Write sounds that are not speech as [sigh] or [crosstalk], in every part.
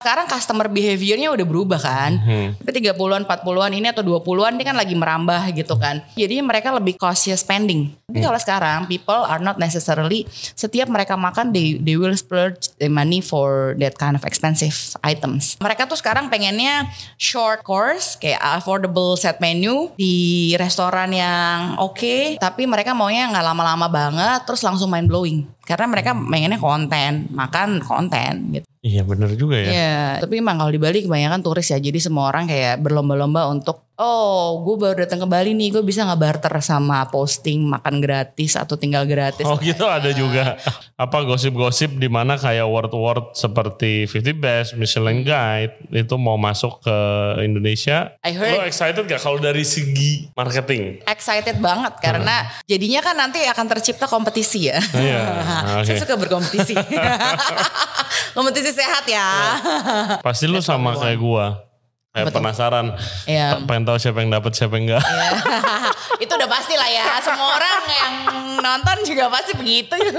Sekarang customer behaviornya udah berubah kan. Hmm. Tapi 30-an, 40-an ini atau 20-an ini kan lagi merambah gitu kan. Jadi mereka lebih cautious spending. Tapi Hmm. kalau sekarang people are not necessarily setiap mereka makan they, they will splurge the money for that kind of expensive items. Mereka tuh sekarang pengennya short course kayak affordable set menu di restoran yang oke tapi mereka maunya nggak lama-lama banget terus langsung mind blowing. Karena mereka pengennya konten, makan konten gitu. Iya bener juga ya. Iya, tapi emang kalau di Bali kebanyakan turis ya, jadi semua orang kayak berlomba-lomba untuk, oh gue baru datang ke Bali nih, gue bisa nggak barter sama posting makan gratis atau tinggal gratis. Oh gitu ada juga apa gosip-gosip di mana kayak word-word seperti 50 Best, Michelin Guide itu mau masuk ke Indonesia. I heard- Lo excited gak kalau dari segi marketing? Excited banget karena jadinya kan nanti akan tercipta kompetisi ya. Iya, [laughs] oke. Saya suka berkompetisi. [laughs] kompetisi sehat ya. Pasti lu sama kayak gua. Kayak Betul. penasaran, Iya. pengen tahu siapa yang dapat siapa yang enggak. [laughs] Itu udah pasti lah ya. Semua orang yang nonton juga pasti begitu. [laughs]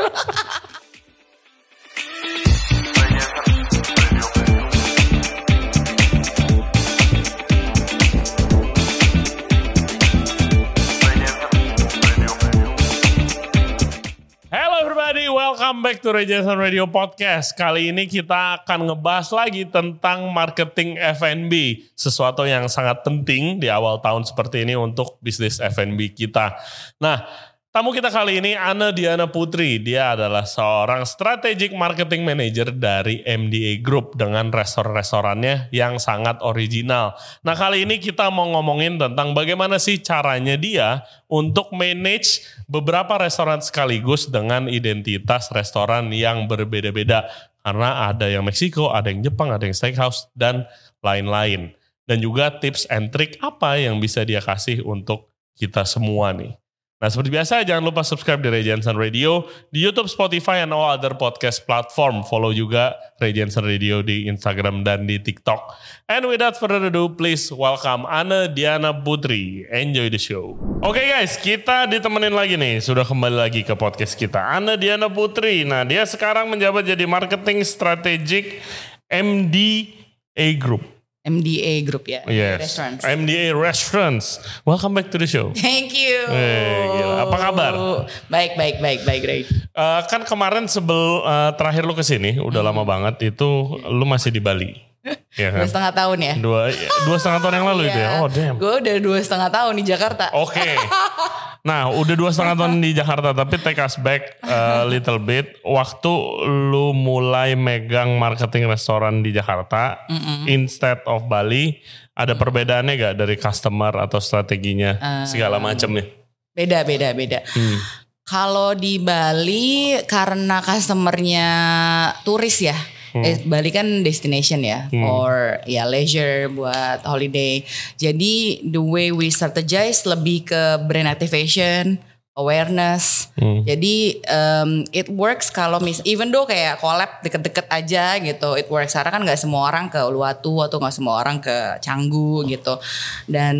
everybody, welcome back to Rejason Radio Podcast. Kali ini kita akan ngebahas lagi tentang marketing F&B, sesuatu yang sangat penting di awal tahun seperti ini untuk bisnis F&B kita. Nah, tamu kita kali ini Ana Diana Putri. Dia adalah seorang strategic marketing manager dari MDA Group dengan restoran-restorannya yang sangat original. Nah, kali ini kita mau ngomongin tentang bagaimana sih caranya dia untuk manage beberapa restoran sekaligus dengan identitas restoran yang berbeda-beda. Karena ada yang Meksiko, ada yang Jepang, ada yang steakhouse, dan lain-lain. Dan juga tips and trick apa yang bisa dia kasih untuk kita semua nih. Nah seperti biasa jangan lupa subscribe di Ray Jensen Radio di YouTube, Spotify, and all other podcast platform. Follow juga Ray Jensen Radio di Instagram dan di TikTok. And without further ado, please welcome Ana Diana Putri. Enjoy the show. Oke guys, kita ditemenin lagi nih. Sudah kembali lagi ke podcast kita. Ana Diana Putri. Nah dia sekarang menjabat jadi marketing strategic MDA Group. MDA Group ya. Yes. Restaurants. MDA Restaurants. Welcome back to the show. Thank you. Gila. Apa kabar? Baik, baik, baik, baik, baik. Eh, kan kemarin sebel eh, terakhir lu ke sini udah lama banget itu lu masih di Bali, ya Dua kan? setengah tahun ya. Dua dua setengah tahun yang lalu itu ya. Oh damn. Gue udah dua setengah tahun di Jakarta. Oke. Nah udah dua setengah tahun di Jakarta tapi take us back a little bit. Waktu lu mulai megang marketing restoran di Jakarta instead of Bali, ada perbedaannya gak dari customer atau strateginya segala macamnya? Beda, beda, beda. Hmm. Kalau di Bali karena customernya turis ya. Hmm. Eh, Bali kan destination ya for ya leisure buat holiday. Jadi the way we strategize lebih ke brand activation, awareness. Hmm. Jadi um, it works kalau mis even though kayak collab deket-deket aja gitu, it works karena kan nggak semua orang ke Uluwatu atau nggak semua orang ke Canggu gitu. Dan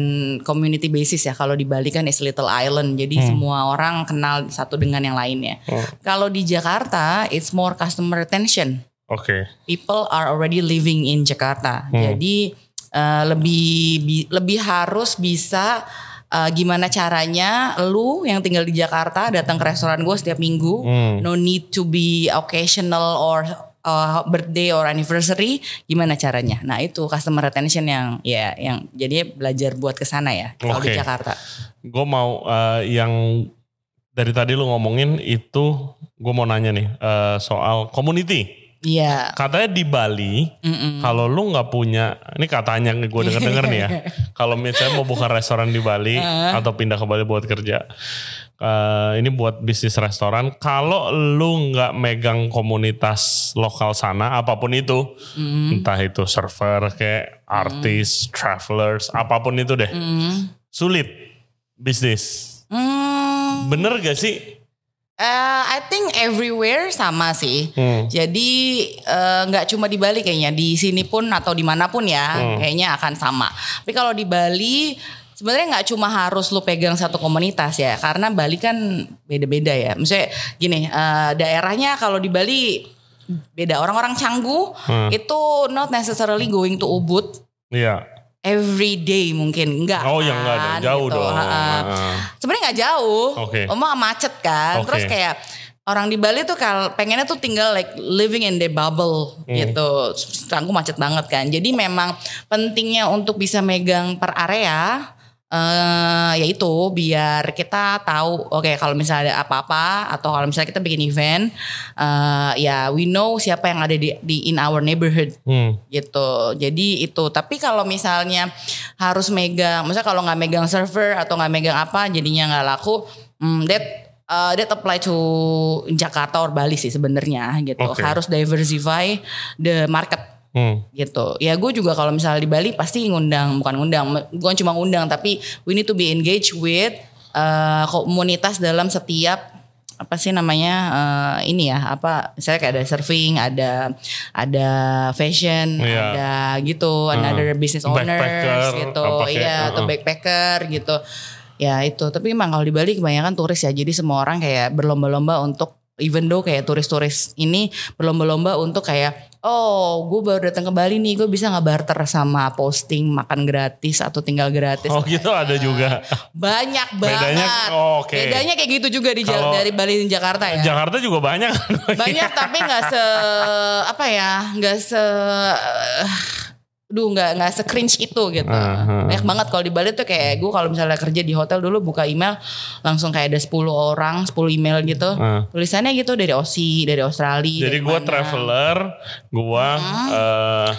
community basis ya kalau di Bali kan is little island, jadi semua orang kenal satu dengan yang lainnya. Kalau di Jakarta it's more customer retention Oke. people are already living in Jakarta. Jadi uh, lebih bi- lebih harus bisa uh, gimana caranya lu yang tinggal di Jakarta datang ke restoran gue setiap minggu. No need to be occasional or uh, birthday or anniversary. Gimana caranya? Nah itu customer retention yang ya yang jadi belajar buat ke sana ya kalau di Oke. Jakarta. Gue mau eh, yang dari tadi lu ngomongin itu gue mau nanya nih eh, soal community. Iya. Katanya di Bali kalau lu nggak punya ini katanya gue denger denger nih ya. [laughs] Kalau misalnya mau buka restoran di Bali atau pindah ke Bali buat kerja. eh, ini buat bisnis restoran. Kalau lu nggak megang komunitas lokal sana, apa pun itu, entah itu server kayak artis, travelers, apa pun itu deh, sulit bisnis. Hmm, Bener gak sih? Uh, I think everywhere sama sih. Hmm. Jadi eh, nggak cuma di Bali kayaknya, di sini pun atau di mana pun ya, Hmm. kayaknya akan sama. Tapi kalau di Bali sebenarnya nggak cuma harus lu pegang satu komunitas ya, karena Bali kan beda-beda ya. Misalnya gini, eh, daerahnya kalau di Bali beda. Orang-orang Canggu Hmm. itu not necessarily going to Ubud Iya. Every day mungkin enggak. Oh yang enggak ada, kan, jauh gitu. dong. Heeh. Sebenarnya nggak jauh. Oke. Cuma macet kan. Oke. Terus kayak orang di Bali tuh kalau pengennya tuh tinggal like living in the bubble Hmm. gitu. Canggu macet banget kan. Jadi memang pentingnya untuk bisa megang per area eh ya itu biar kita tahu oke kalau misalnya ada apa-apa atau kalau misalnya kita bikin event eh ya we know siapa yang ada di, di in our neighborhood Hmm. gitu. Jadi itu. Tapi kalau misalnya harus megang, misalnya kalau nggak megang server atau nggak megang apa, jadinya nggak laku. Hmm, that uh, that apply to Jakarta or Bali sih sebenarnya gitu. Oke. Harus diversify the market Hmm. gitu. Ya gue juga kalau misalnya di Bali pasti ngundang, bukan ngundang, bukan cuma ngundang, tapi we need to be engaged with uh, komunitas dalam setiap apa sih namanya eh, ini ya apa misalnya kayak ada surfing ada ada fashion Iya. ada gitu another business owners Backpacker, gitu apa kayak, iya atau backpacker gitu ya itu tapi emang kalau di Bali kebanyakan turis ya jadi semua orang kayak berlomba-lomba untuk even though kayak turis-turis ini berlomba-lomba untuk kayak oh gue baru datang ke Bali nih gue bisa nggak barter sama posting makan gratis atau tinggal gratis Oh gitu ada juga. banyak Bedanya- banget oh, oke. bedanya kayak gitu juga di Kalau- dari Bali dan Jakarta ya Jakarta juga banyak. banyak tapi nggak se apa ya nggak se Duh nggak nggak se cringe itu gitu. Uh-huh. Banyak banget kalau di Bali tuh kayak gue kalau misalnya kerja di hotel dulu buka email langsung kayak ada 10 orang, 10 email gitu. Uh. Tulisannya gitu dari Aussie, dari Australia. Jadi dari gue traveler, gue eh,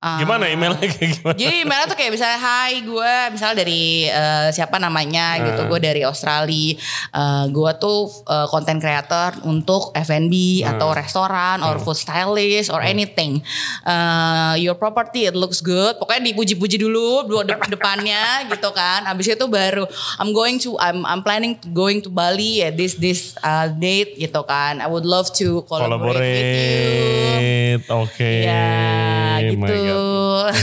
Ah. gimana emailnya kayak gimana? Jadi emailnya tuh kayak misalnya Hai gue misalnya dari eh, siapa namanya gitu Gue dari Australia. Eh, Gue tuh eh, content creator untuk F&B atau restoran Or food stylist or anything. Eh, Your property it looks good. Pokoknya dipuji-puji dulu dua de- depannya gitu kan. Abis itu baru I'm going to I'm, I'm planning to going to Bali at this this uh, date gitu kan. I would love to collaborate, with you. Collaborate, oke. Ya My gitu. God.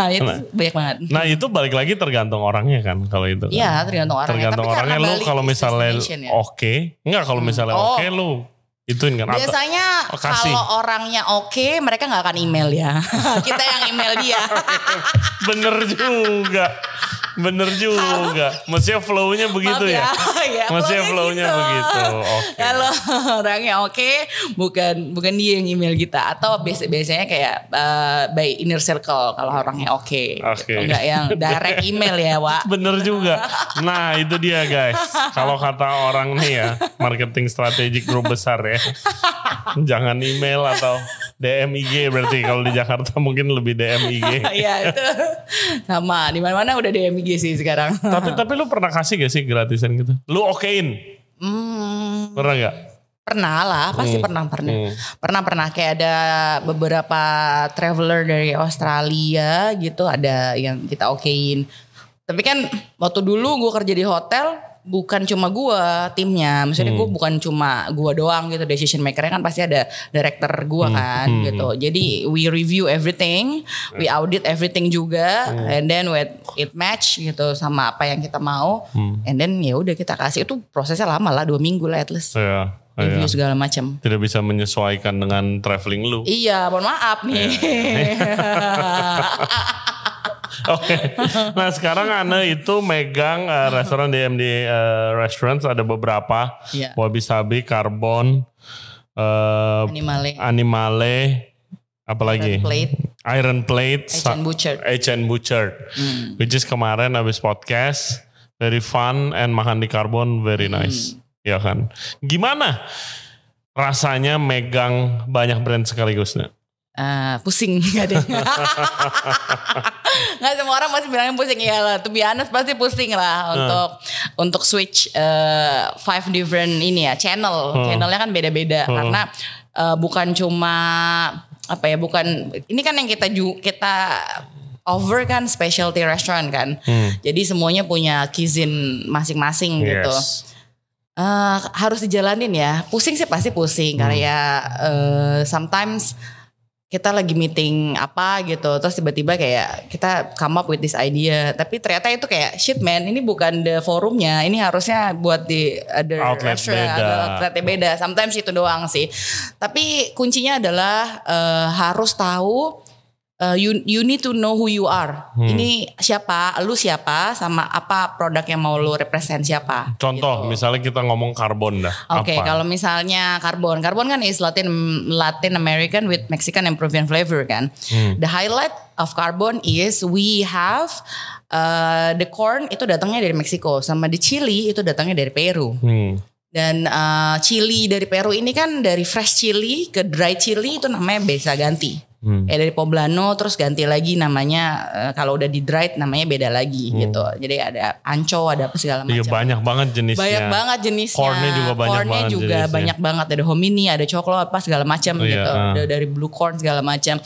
[laughs] itu banyak banget. Nah itu balik lagi tergantung orangnya kan kalau itu. kan. Iya tergantung orangnya. Tergantung Tapi orangnya lu kalau is misalnya ya. oke, enggak kalau misalnya Oh. oke lu ituin kan. Atau- Biasanya Oh, kalau orangnya oke mereka nggak akan email ya. [laughs] Kita yang email dia. [laughs] bener juga, bener juga. Maksudnya flow-nya begitu Maaf ya? ya [laughs] Maksudnya flow-nya gitu. begitu. Oke. Kalau [laughs] orangnya oke bukan bukan dia yang email kita atau biasa biasanya kayak uh, by inner circle kalau orangnya oke. Oke. Gitu. Enggak yang direct [laughs] email ya, Wak. Bener juga. Nah itu dia guys. Kalau kata orang nih ya, marketing strategik grup besar ya. Jangan email atau DM IG berarti kalau di Jakarta mungkin lebih DM IG. Iya itu sama di mana-mana udah DMG sih sekarang. [laughs] tapi tapi lu pernah kasih gak sih gratisan gitu? Lu okein? Hmm, Pernah gak? pernah lah, pasti Hmm. pernah pernah. Hmm. Pernah pernah kayak ada beberapa traveler dari Australia gitu ada yang kita okein. Tapi kan waktu dulu gue kerja di hotel bukan cuma gue timnya, maksudnya Hmm. gue bukan cuma gue doang gitu decision makernya kan pasti ada director gue kan Hmm. gitu. Jadi we review everything, we audit everything juga, Hmm. and then when it match gitu sama apa yang kita mau, Hmm. and then ya udah kita kasih itu prosesnya lama lah dua minggu lah at least Ya, review ya. segala macam. Tidak bisa menyesuaikan dengan traveling lu. Iya, mohon maaf nih. [laughs] [laughs] Oke. Nah sekarang Ana itu megang eh, restoran DMD eh, Restaurants ada beberapa. Iya. Wabi Sabi, Carbon, eh, Animale, Animale, apalagi? Iron Plate, Iron Plate, Asian Butcher. H&M Butcher. Hmm. Which is kemarin habis podcast. Very fun and makan di Carbon very Hmm. nice. Ya kan? Gimana rasanya megang banyak brand sekaligus? Nak? Ah, pusing [laughs] gak deh. [laughs] Nggak semua orang pasti bilangnya pusing ya lah. Be honest pasti pusing lah untuk untuk switch eh, five different ini ya channel. Channelnya kan beda-beda karena eh, bukan cuma apa ya bukan ini kan yang kita ju, kita over kan specialty restaurant kan. Jadi semuanya punya cuisine masing-masing gitu. Yes. Eh, harus dijalanin ya. Pusing sih pasti pusing karena ya eh, sometimes kita lagi meeting apa gitu. Terus tiba-tiba kayak kita come up with this idea. Tapi ternyata itu kayak shit man ini bukan the forumnya. Ini harusnya buat di other Outlet restaurant, beda. ada outletnya beda. Sometimes itu doang sih. Tapi kuncinya adalah eh, harus tahu eh, you you need to know who you are Hmm. ini siapa lu siapa sama apa produk yang mau lu represent siapa Contoh, gitu. misalnya kita ngomong karbon dah. Oke, apa? kalau misalnya karbon, karbon kan is Latin Latin American with Mexican and Peruvian flavor kan. Hmm. The highlight of carbon is we have uh, the corn itu datangnya dari Meksiko, sama the chili itu datangnya dari Peru. Hmm. Dan uh, chili dari Peru ini kan dari fresh chili ke dry chili itu namanya bisa ganti. Hmm. Kayak dari poblano terus ganti lagi namanya uh, kalau udah di dried namanya beda lagi gitu. Jadi ada anco, ada apa segala Hmm. macam. Iya banyak banget jenisnya. Banyak banget jenisnya. Cornnya juga banyak Cornnya banget juga jenisnya. banyak banget. Ada hominy, ada coklo apa segala macam Iya, gitu. Ada dari blue corn segala macam.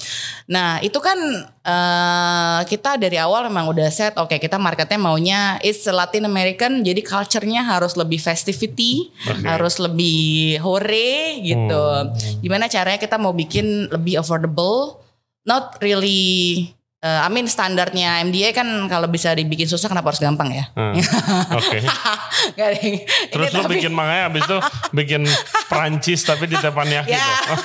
Nah itu kan eh, kita dari awal memang udah set. Oke kita marketnya maunya it's Latin American. Jadi culture-nya harus lebih festivity, Oke. harus lebih hore gitu. Hmm. Gimana caranya kita mau bikin lebih affordable, not really. Eh, I mean standarnya MDA kan kalau bisa dibikin susah kenapa harus gampang ya? Hmm. Oke. [laughs] Yang- Terus lu tapi- bikin makanya abis itu bikin Prancis tapi di teppanyaki Ya. tuh.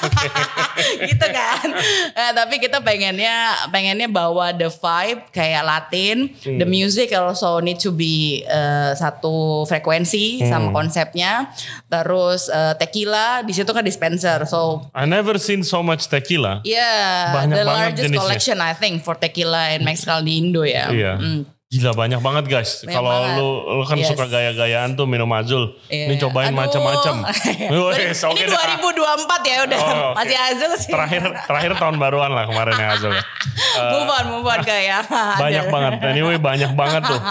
[laughs] gitu kan. Nah, tapi kita pengennya pengennya bawa the vibe kayak Latin, the Hmm. music also need to be eh, satu frekuensi Hmm. sama konsepnya. Terus eh, tequila di situ kan dispenser. So I never seen so much tequila. yeah, Banyak the largest jenisnya. collection I think for tequila and mezcal di Indo ya. Iya. Hmm. Gila banyak banget guys. Kalau lu lu kan Yes. suka gaya-gayaan tuh minum azul. Iya. Ini cobain macam-macam. [laughs] Ini dah. 2024 ya udah Oh, oke. masih azul sih. Terakhir terakhir tahun baruan lah kemarin yang azul. ya. [laughs] move on, move on kayak [laughs] banyak banget. Anyway banyak banget tuh.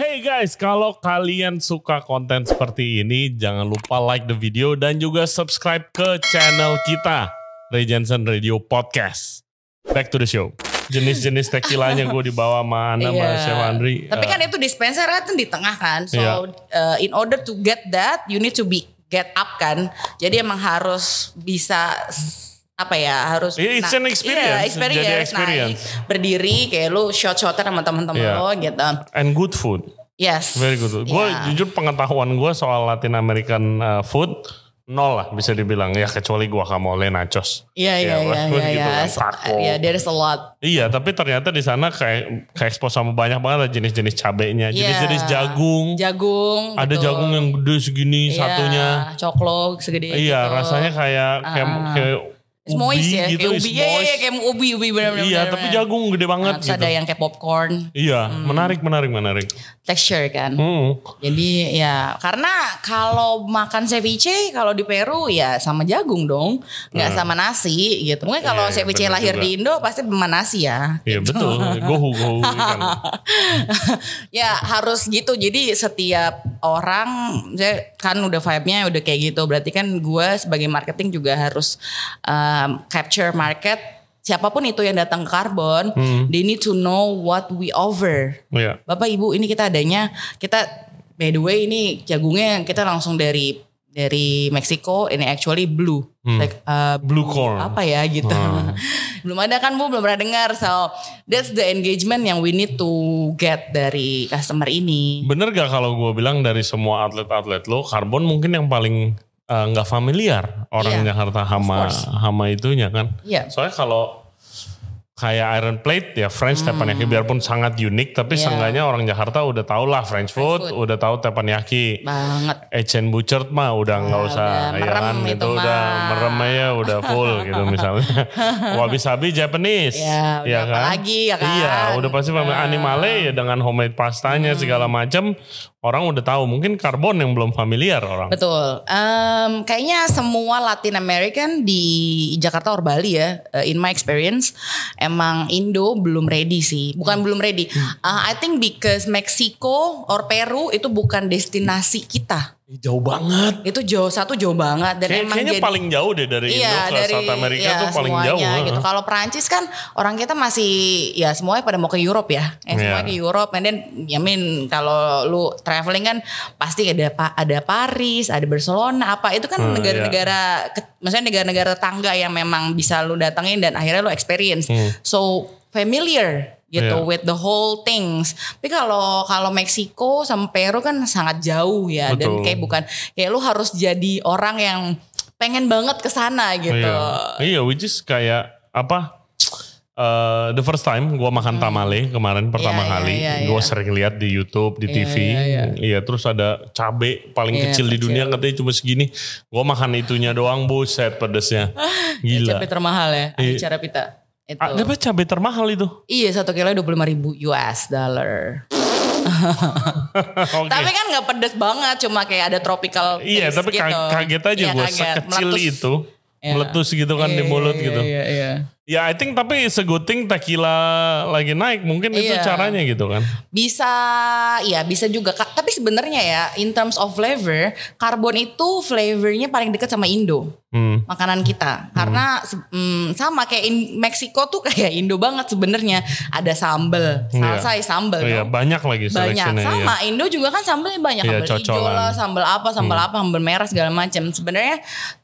Hey guys, kalau kalian suka konten seperti ini, jangan lupa like the video dan juga subscribe ke channel kita, Ray Jensen Radio Podcast. Back to the show. Jenis-jenis tequilanya gue dibawa sama Ana sama Iya. Chef Andri. Tapi Eh, kan itu dispenser kan di tengah kan. So Iya. uh, in order to get that you need to be get up kan. Jadi emang harus bisa apa ya harus Iya, it's an experience. Iya, experience, Jadi experience. Naik, berdiri kayak lu shot-shotan sama teman-teman Iya. lo gitu. and good food. Yes. Very good. Gue Iya. jujur pengetahuan gue soal Latin American uh, food nol lah bisa dibilang ya kecuali guacamole nachos. Iya iya Ya, iya gitu iya. kan, iya. taco. Iya, there's a lot. Iya, tapi ternyata di sana kayak kayak expose sama banyak banget lah jenis-jenis cabenya, Iya. jenis-jenis jagung. Jagung. Ada betul. jagung yang gede segini Iya, satunya. Coklo segede Iya, gitu. rasanya kayak kayak Ah. kayak Ubi ya, gitu, kayak ubi. Iya, iya, kayak ubi, ubi benar-benar. Iya, tapi jagung gede banget Terus gitu. ada yang kayak popcorn, Iya, menarik menarik menarik. texture kan. Hmm. Jadi ya karena kalau makan ceviche kalau di Peru ya sama jagung dong, nggak sama nasi gitu. Mungkin kalau Iya, iya, ceviche bener lahir juga. di Indo pasti sama nasi ya. Iya betul, gohu gohu [laughs] ikan. ya harus gitu. Jadi setiap orang saya kan udah vibe-nya udah kayak gitu. Berarti kan gue sebagai marketing juga harus um, capture market. Siapa pun itu yang datang ke Carbon, Hmm. they need to know what we offer. Iya. Bapak Ibu ini kita adanya kita by the way ini jagungnya kita langsung dari dari Meksiko ini actually blue like uh, Hmm. Blue corn. apa ya gitu Hmm. [laughs] belum ada kan bu belum pernah dengar so that's the engagement yang we need to get dari customer ini Bener gak kalau gue bilang dari semua atlet-atlet lo, karbon mungkin yang paling eh, nggak familiar orang Iya, Jakarta hama hama itunya kan. Iya. Soalnya kalau kayak Iron Plate ya French teppanyaki biarpun sangat unik tapi Hmm. Iya. seenggaknya orang Jakarta udah tau lah French food, food. udah tahu teppanyaki. banget Etienne Butchert mah udah nggak Ya, usah udah ya kan itu itu udah merem aja udah full [laughs] gitu misalnya wabi sabi Japanese Ya, udah apa lagi ya kan? iya udah pasti family animale ya dengan homemade pastanya segala macam orang udah tahu mungkin karbon yang belum familiar orang Betul. Em, kayaknya semua Latin American di Jakarta or Bali ya, eh, in my experience, emang Indo belum ready sih. Bukan belum ready. Uh, I think because Mexico or Peru itu bukan destinasi kita. Jauh banget. Itu jauh satu jauh banget dan Kayak- emang kayaknya jadi paling jauh deh dari Indo ke South America iya, tuh paling semuanya jauh. gitu. Kalau Perancis kan orang kita masih ya semuanya pada mau ke Europe ya. Eh, semuanya Iya. ke Europe and then ya min kalau lu traveling kan pasti ada ada Paris, ada Barcelona apa itu kan Hmm, negara-negara ke- maksudnya negara-negara tetangga yang memang bisa lu datengin dan akhirnya lu experience. So familiar gitu Hmm. Iya. with the whole things. Tapi kalau kalau Meksiko sama Peru kan sangat jauh ya dan Betul. kayak bukan kayak lu harus jadi orang yang pengen banget ke sana gitu. Iya, iya which is kayak apa? eh, the first time gua makan tamale kemarin pertama Hmm. Iya, kali, iya, gua iya. sering lihat di YouTube, di Iya, TV, iya, iya terus ada cabe paling Iya, kecil di kecil. dunia katanya cuma segini, gua makan itunya doang buset pedesnya, [laughs] gila. Cabai termahal ya, Iya. acara pita. Itu. Ah, cabai termahal itu? Iya satu kilo dua puluh ribu US dollar. [laughs] Oke. Tapi kan nggak pedes banget, cuma kayak ada tropical. Iya, tapi gitu. ka- kaget aja Iya, gue sekecil Meletus. itu. Iya. Meletus gitu kan di Iya, mulut iya, gitu. Iya, iya. Ya I think tapi seguting tequila lagi naik mungkin itu Iya. caranya gitu kan. Bisa, ya bisa juga. Tapi sebenarnya ya, in terms of flavor, karbon itu flavornya paling dekat sama Indo. Hmm. makanan kita karena se- mm, sama kayak in Meksiko tuh [laughs] kayak Indo banget sebenarnya ada sambel salsa ya sambel Iya, banyak lagi banyak seleksinya. sama iya. Indo juga kan sambelnya banyak Iya, sambel hijau lah sambel apa sambel apa sambel merah segala macam sebenarnya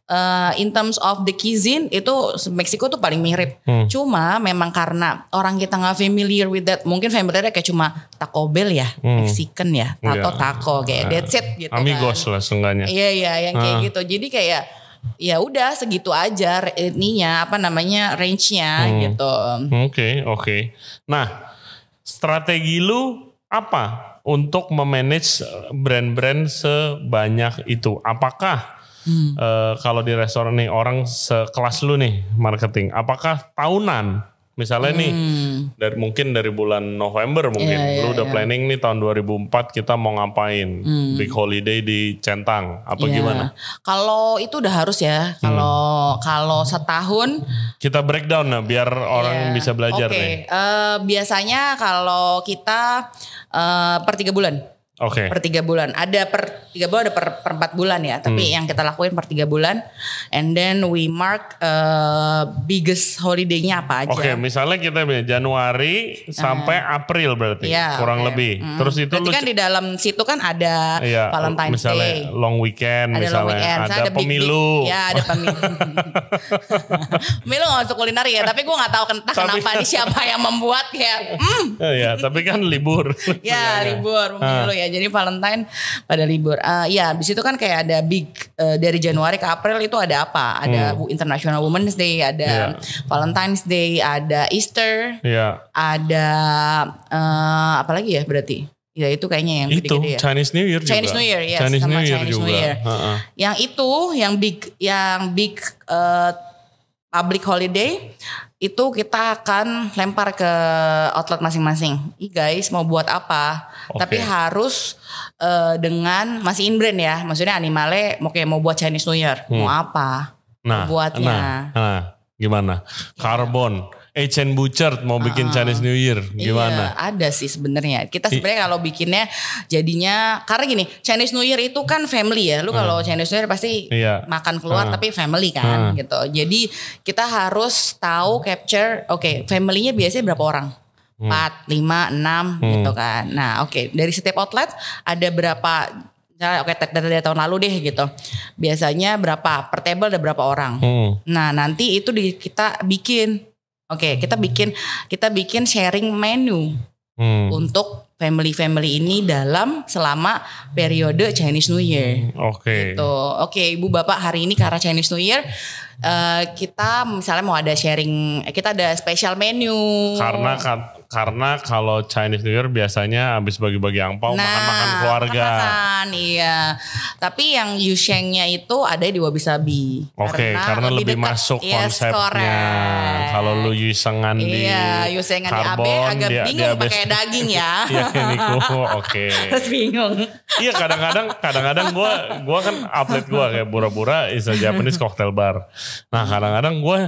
eh, in terms of the cuisine itu Meksiko tuh paling mirip Hmm. cuma memang karena orang kita nggak familiar with that mungkin familiarnya kayak cuma Taco Bell ya Mexican ya tato Hmm. Iya. taco kayak that's it gitu Amigos kan. lah seenggaknya. Iya iya yang kayak Ah. gitu. Jadi kayak ya udah segitu aja ininya apa namanya range-nya Hmm. gitu. Oke, oke. Nah, strategi lu apa untuk memanage brand-brand sebanyak itu? Apakah Hmm. eh, kalau di restoran nih orang sekelas lu nih marketing, apakah tahunan? Misalnya nih dari mungkin dari bulan November mungkin Hmm. Iya, lu iya, udah iya. planning nih tahun 2004 kita mau ngapain big holiday di Centang apa Ya. gimana? Kalau itu udah harus ya. Kalau kalau setahun Kita breakdown nah biar orang ya, bisa belajar oke. nih. Eh, biasanya kalau kita eh, per tiga bulan. Oke. Per tiga bulan. Ada per tiga bulan ada per, per empat bulan ya. Tapi Hmm. yang kita lakuin per tiga bulan. And then we mark eh, biggest holiday-nya apa aja. Oke, misalnya kita Januari sampai April berarti Iya, kurang oke. lebih. Mm. Terus itu Berarti lu kan di dalam situ kan ada iya, Valentine's misalnya Day. long weekend, Ada misalnya long weekend, ada, Saya big- pemilu. big- ya ada pemilu. [laughs] pemilu gak masuk kuliner ya, tapi gue gak tahu entah Tapi- kenapa ini siapa yang membuat ya. Mm, ya, tapi kan libur. ya libur pemilu Ah. ya. Jadi Valentine pada libur. Eh, ya di situ kan kayak ada big eh, dari Januari ke April itu ada apa? Ada International Women's Day, ada Hmm. Iya. Valentine's Day, ada Easter, Iya, ada eh, apa lagi ya berarti? Ya itu kayaknya yang itu gede-gede ya. Chinese New Year Chinese juga. New Year, yes, Chinese sama New Year Chinese juga. New Year. Heeh. Yang itu yang big yang big eh, public holiday itu kita akan lempar ke outlet masing-masing. Ih guys mau buat apa? Oke. Tapi harus eh, dengan masih in brand ya. Maksudnya animale mau kayak mau buat Chinese New Year. Mau apa? Nah, Buatnya. nah, nah, gimana? Carbon, H&M Butcher mau bikin Chinese New Year, gimana? Iya, ada sih sebenarnya. Kita sebenarnya kalau bikinnya jadinya karena gini, Chinese New Year itu kan family ya. Lu kalau Chinese New Year pasti. Iya. makan keluar Hmm. tapi family kan gitu. Jadi kita harus tahu capture oke, family-nya biasanya berapa orang? 4, 5, 6 gitu kan. Nah, oke, dari setiap outlet ada berapa misalnya oke dari, dari tahun lalu deh gitu. Biasanya berapa per table ada berapa orang? Hmm. Nah nanti itu di, kita bikin, oke kita bikin kita bikin sharing menu Hmm. untuk family-family ini dalam selama periode Chinese New Year. Oke. Gitu. Oke ibu bapak hari ini karena Chinese New Year eh, kita misalnya mau ada sharing, eh, kita ada special menu. Karena ka- karena kalau Chinese New Year biasanya habis bagi-bagi angpau makan-makan keluarga. Nah, makan, iya. Tapi yang Yushengnya itu ada di Wabi Sabi. Oke, karena, lebih, dekat. masuk Yes, konsepnya. Kalau lu yusengan di Iya, Yusengan di AB karbon, agak dia- bingung dia pakai daging ya. [laughs] Iya, Niku. Oke. [laughs] Terus bingung. Iya kadang-kadang kadang-kadang gue gua kan update gue kayak pura-pura is a Japanese [laughs] cocktail bar. Nah kadang-kadang gue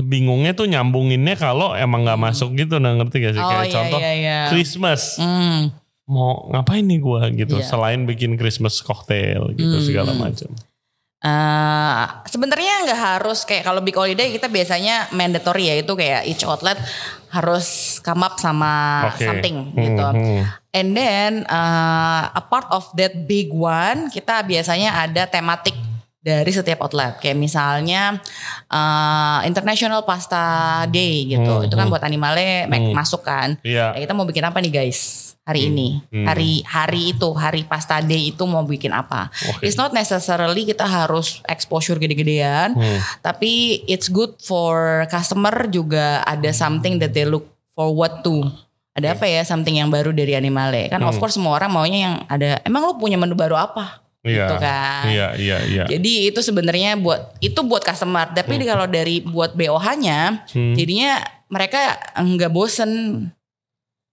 bingungnya tuh nyambunginnya kalau emang nggak masuk gitu nah ngerti gak sih Oh, kayak iya, contoh iya, iya. Christmas. Hmm. mau ngapain nih gue gitu Iya. selain bikin Christmas cocktail gitu Hmm. segala macam. Eh, sebenarnya nggak harus kayak kalau big holiday kita biasanya mandatory ya itu kayak each outlet harus come up sama Oke. something Hmm, gitu. hmm. And then uh, a part of that big one kita biasanya ada tematik dari setiap outlet. Kayak misalnya uh, International Pasta Day gitu. Hmm, Itu kan hmm. buat animale make- masuk kan. Iya. Ya, kita mau bikin apa nih guys hari ini? hmm. Hari hari itu, hari Pasta Day itu mau bikin apa? Oke. It's not necessarily kita harus exposure gede-gedean, Hmm. tapi it's good for customer juga ada something that they look forward to. Ada apa ya something yang baru dari Animale? Kan of Hmm. course semua orang maunya yang ada. Emang lu punya menu baru apa? Iya. Gitu kan. Iya, iya, iya. Jadi itu sebenarnya buat itu buat customer. Tapi kalau dari buat BOH-nya, Hmm. jadinya mereka nggak bosen.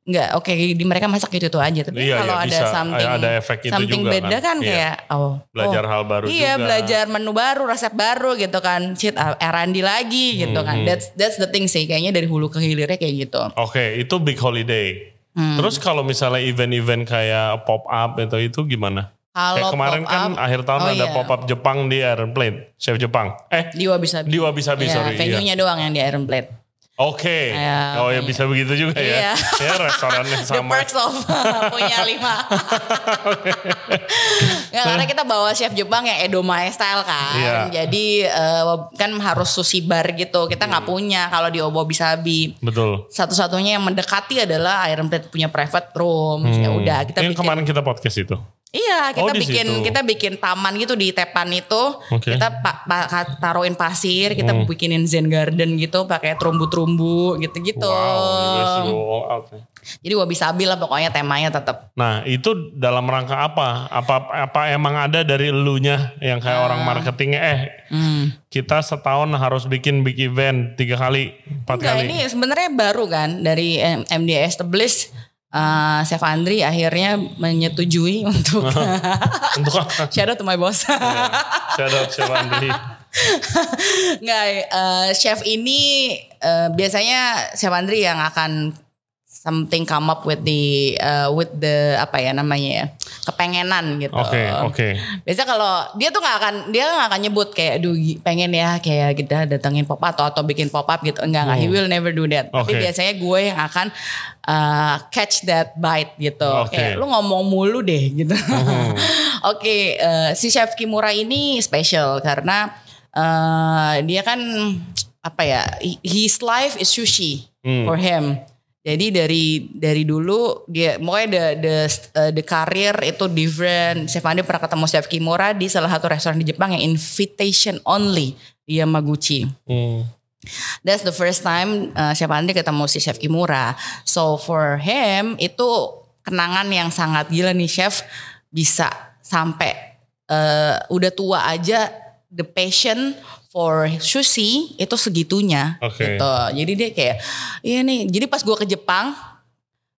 Nggak, oke di mereka masak gitu tuh aja. Tapi Iya, kalau iya, ada bisa. something Ada efek itu something juga beda kan, Iya. kayak oh belajar oh, hal baru Iya juga. belajar menu baru, resep baru gitu kan. Shit, ah, R&D lagi gitu kan. Hmm. That's that's the thing sih. Kayaknya dari hulu ke hilirnya kayak gitu. Oke, itu big holiday. Hmm. Terus kalau misalnya event-event kayak pop up itu itu gimana? Kalau Kayak kemarin kan up, akhir tahun oh ada iya. pop up Jepang di Iron Plate, chef Jepang. Eh, di Wabi Sabi. di Wabi Sabi, Iya, sorry. Iya. venue-nya doang yang di Iron Plate. Oke. Iya, oh ya bisa begitu juga ya. Iya. [laughs] Ya restorannya The sama. perks of [laughs] punya lima. [laughs] Nggak, karena kita bawa chef Jepang yang Edomae style kan. Iya. Jadi eh, kan harus sushi bar gitu. Kita nggak punya kalau di Wabi Sabi. Betul. Satu-satunya yang mendekati adalah Iron Plate punya private room. Ya Hmm. udah kita Yang bikin. kemarin kita podcast itu. Iya, Oh, kita di bikin situ. kita bikin taman gitu di Tepan itu. Oke. Kita pa- pa- taruhin pasir, kita Hmm. bikinin zen garden gitu pakai terumbu-terumbu gitu-gitu. Wow, ya. Jadi wabi sabi lah pokoknya temanya tetap. Nah itu dalam rangka apa? Apa apa emang ada dari elunya yang kayak orang marketingnya eh Hmm. kita setahun harus bikin big event tiga kali, empat Enggak, kali. ini sebenarnya baru kan dari M- MD Established. Uh, Chef Andri akhirnya menyetujui [laughs] untuk Untuk apa? [laughs] out to my boss. Shout out Chef Andri. Nggak, eh, chef ini eh, biasanya Chef Andri yang akan something come up with the eh, with the apa ya namanya ya kepengenan gitu. Oke oke. Biasa kalau dia tuh nggak akan dia nggak akan nyebut kayak aduh pengen ya kayak kita datengin pop up atau atau bikin pop up gitu enggak enggak he will never do that. Tapi Hmm. Oke. biasanya gue yang akan uh, catch that bite gitu. Oke. Kayak lu ngomong mulu deh gitu. [laughs] Oke, eh, si Chef Kimura ini special karena eh, dia kan apa ya his life is sushi Hmm. for him. Jadi dari dari dulu dia pokoknya the the uh, the career itu different. Chef Andi pernah ketemu Chef Kimura di salah satu restoran di Jepang yang invitation only di Yamaguchi. Hmm. That's the first time uh, Chef Andri ketemu si Chef Kimura. So for him itu kenangan yang sangat gila nih Chef bisa sampai uh, udah tua aja the passion for sushi itu segitunya Oke. gitu. Jadi dia kayak iya nih. Jadi pas gua ke Jepang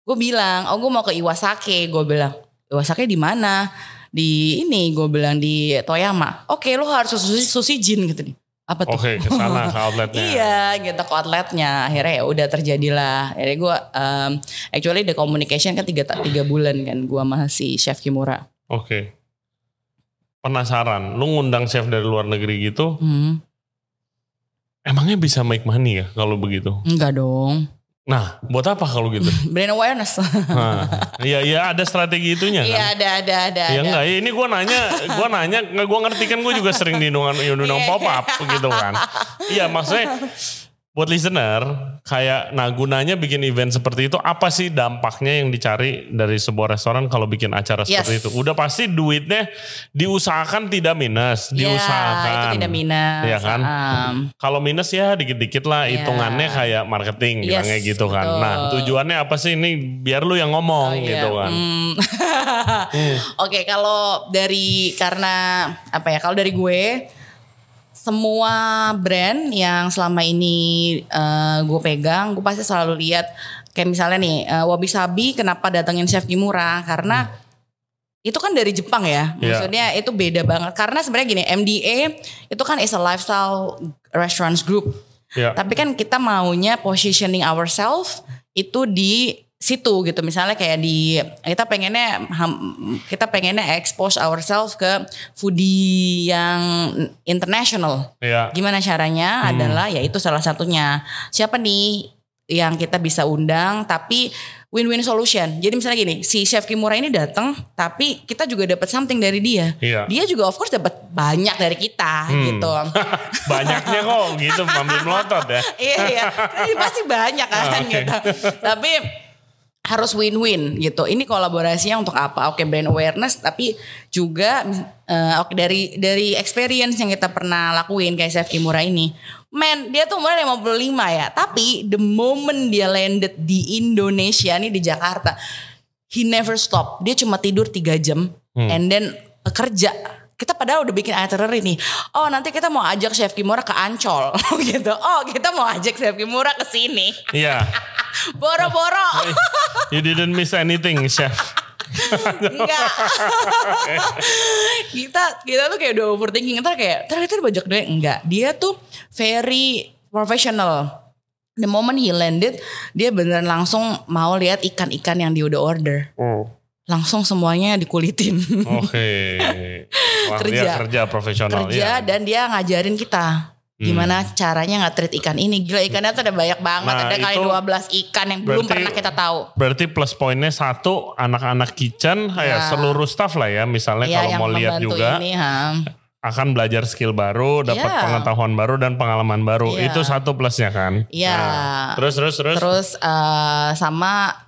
gue bilang oh gue mau ke Iwasaki gue bilang Iwasaki di mana di ini gue bilang di Toyama oke lo harus sushi sushi jin gitu nih apa tuh Oke ke sana ke [laughs] outletnya. Iya gitu ke outletnya akhirnya ya udah terjadilah akhirnya gue um, actually the communication kan tiga tiga bulan kan gue masih chef Kimura Oke. Penasaran, lu ngundang chef dari luar negeri gitu, hmm, emangnya bisa make money ya kalau begitu? enggak dong Nah, buat apa kalau gitu? [laughs] brand awareness Nah, iya iya ada strategi itunya kan? iya ada ada ada Ya ada. enggak, ini gue nanya, gue nanya, nggak gue ngerti kan gue juga sering diundang diundang Iya. pop up gitu kan. Iya maksudnya buat listener kayak nah gunanya bikin event seperti itu apa sih dampaknya yang dicari dari sebuah restoran kalau bikin acara seperti Yes. itu? Udah pasti duitnya diusahakan tidak minus, Ya, diusahakan. itu tidak minus Iya kan? Um, Kalau minus ya dikit-dikit lah Iya. hitungannya kayak marketing Yes, bilangnya gitu kan. betul. Nah tujuannya apa sih ini biar lu yang ngomong Oh, iya. gitu kan. Hmm. [laughs] Oke, kalau dari karena apa ya? Kalau dari gue semua brand yang selama ini eh, gue pegang, gue pasti selalu lihat. Kayak misalnya nih eh, Wabi Sabi kenapa datengin Chef Kimura karena itu kan dari Jepang ya, Iya. maksudnya itu beda banget. Karena sebenarnya gini MDA itu kan is a lifestyle restaurants group, Ya. tapi kan kita maunya positioning ourselves itu di situ gitu. Misalnya kayak di kita pengennya kita pengennya expose ourselves ke foodie yang international. Iya. gimana caranya? Adalah ya itu salah satunya. Siapa nih yang kita bisa undang tapi win-win solution? Jadi misalnya gini si chef Kimura ini datang tapi kita juga dapat something dari dia. Iya. dia juga of course dapat banyak dari kita gitu. [laughs] Banyaknya kok gitu ambil melotot ya. [laughs] iya iya. Pasti banyak kan Ah, oke. gitu. Tapi harus win-win gitu ini kolaborasinya untuk apa oke brand awareness tapi juga oke dari dari experience yang kita pernah lakuin kayak Chef Kimura ini men dia tuh umurnya 55 ya tapi the moment dia landed di Indonesia nih di Jakarta he never stop dia cuma tidur 3 jam and then kerja kita padahal udah bikin itinerary nih. Oh nanti kita mau ajak Chef Kimura ke Ancol [laughs] gitu. Oh kita mau ajak Chef Kimura ke sini. Iya. [laughs] Boro-boro. You didn't miss anything, chef. Enggak. kita kita tuh kayak udah overthinking. Ntar kayak ternyata banyak deh. Enggak. Dia tuh very professional. The moment he landed, dia beneran langsung mau lihat ikan-ikan yang dia udah order. Langsung semuanya dikulitin. Oke. Wah, Kerja. dia kerja profesional Kerja ya. dan dia ngajarin kita. Gimana caranya nggak treat ikan ini. Gila ikannya tuh ada banyak banget. Nah, ada kali itu 12 ikan yang belum berarti- pernah kita tahu. Berarti plus poinnya satu anak-anak kitchen Ya. ya seluruh staff lah ya misalnya Iya, kalau mau lihat juga ini, ha. akan belajar skill baru, dapat Iya. pengetahuan baru dan pengalaman baru. Iya. Itu satu plusnya kan. Iya. Nah, terus terus terus. Terus eh, sama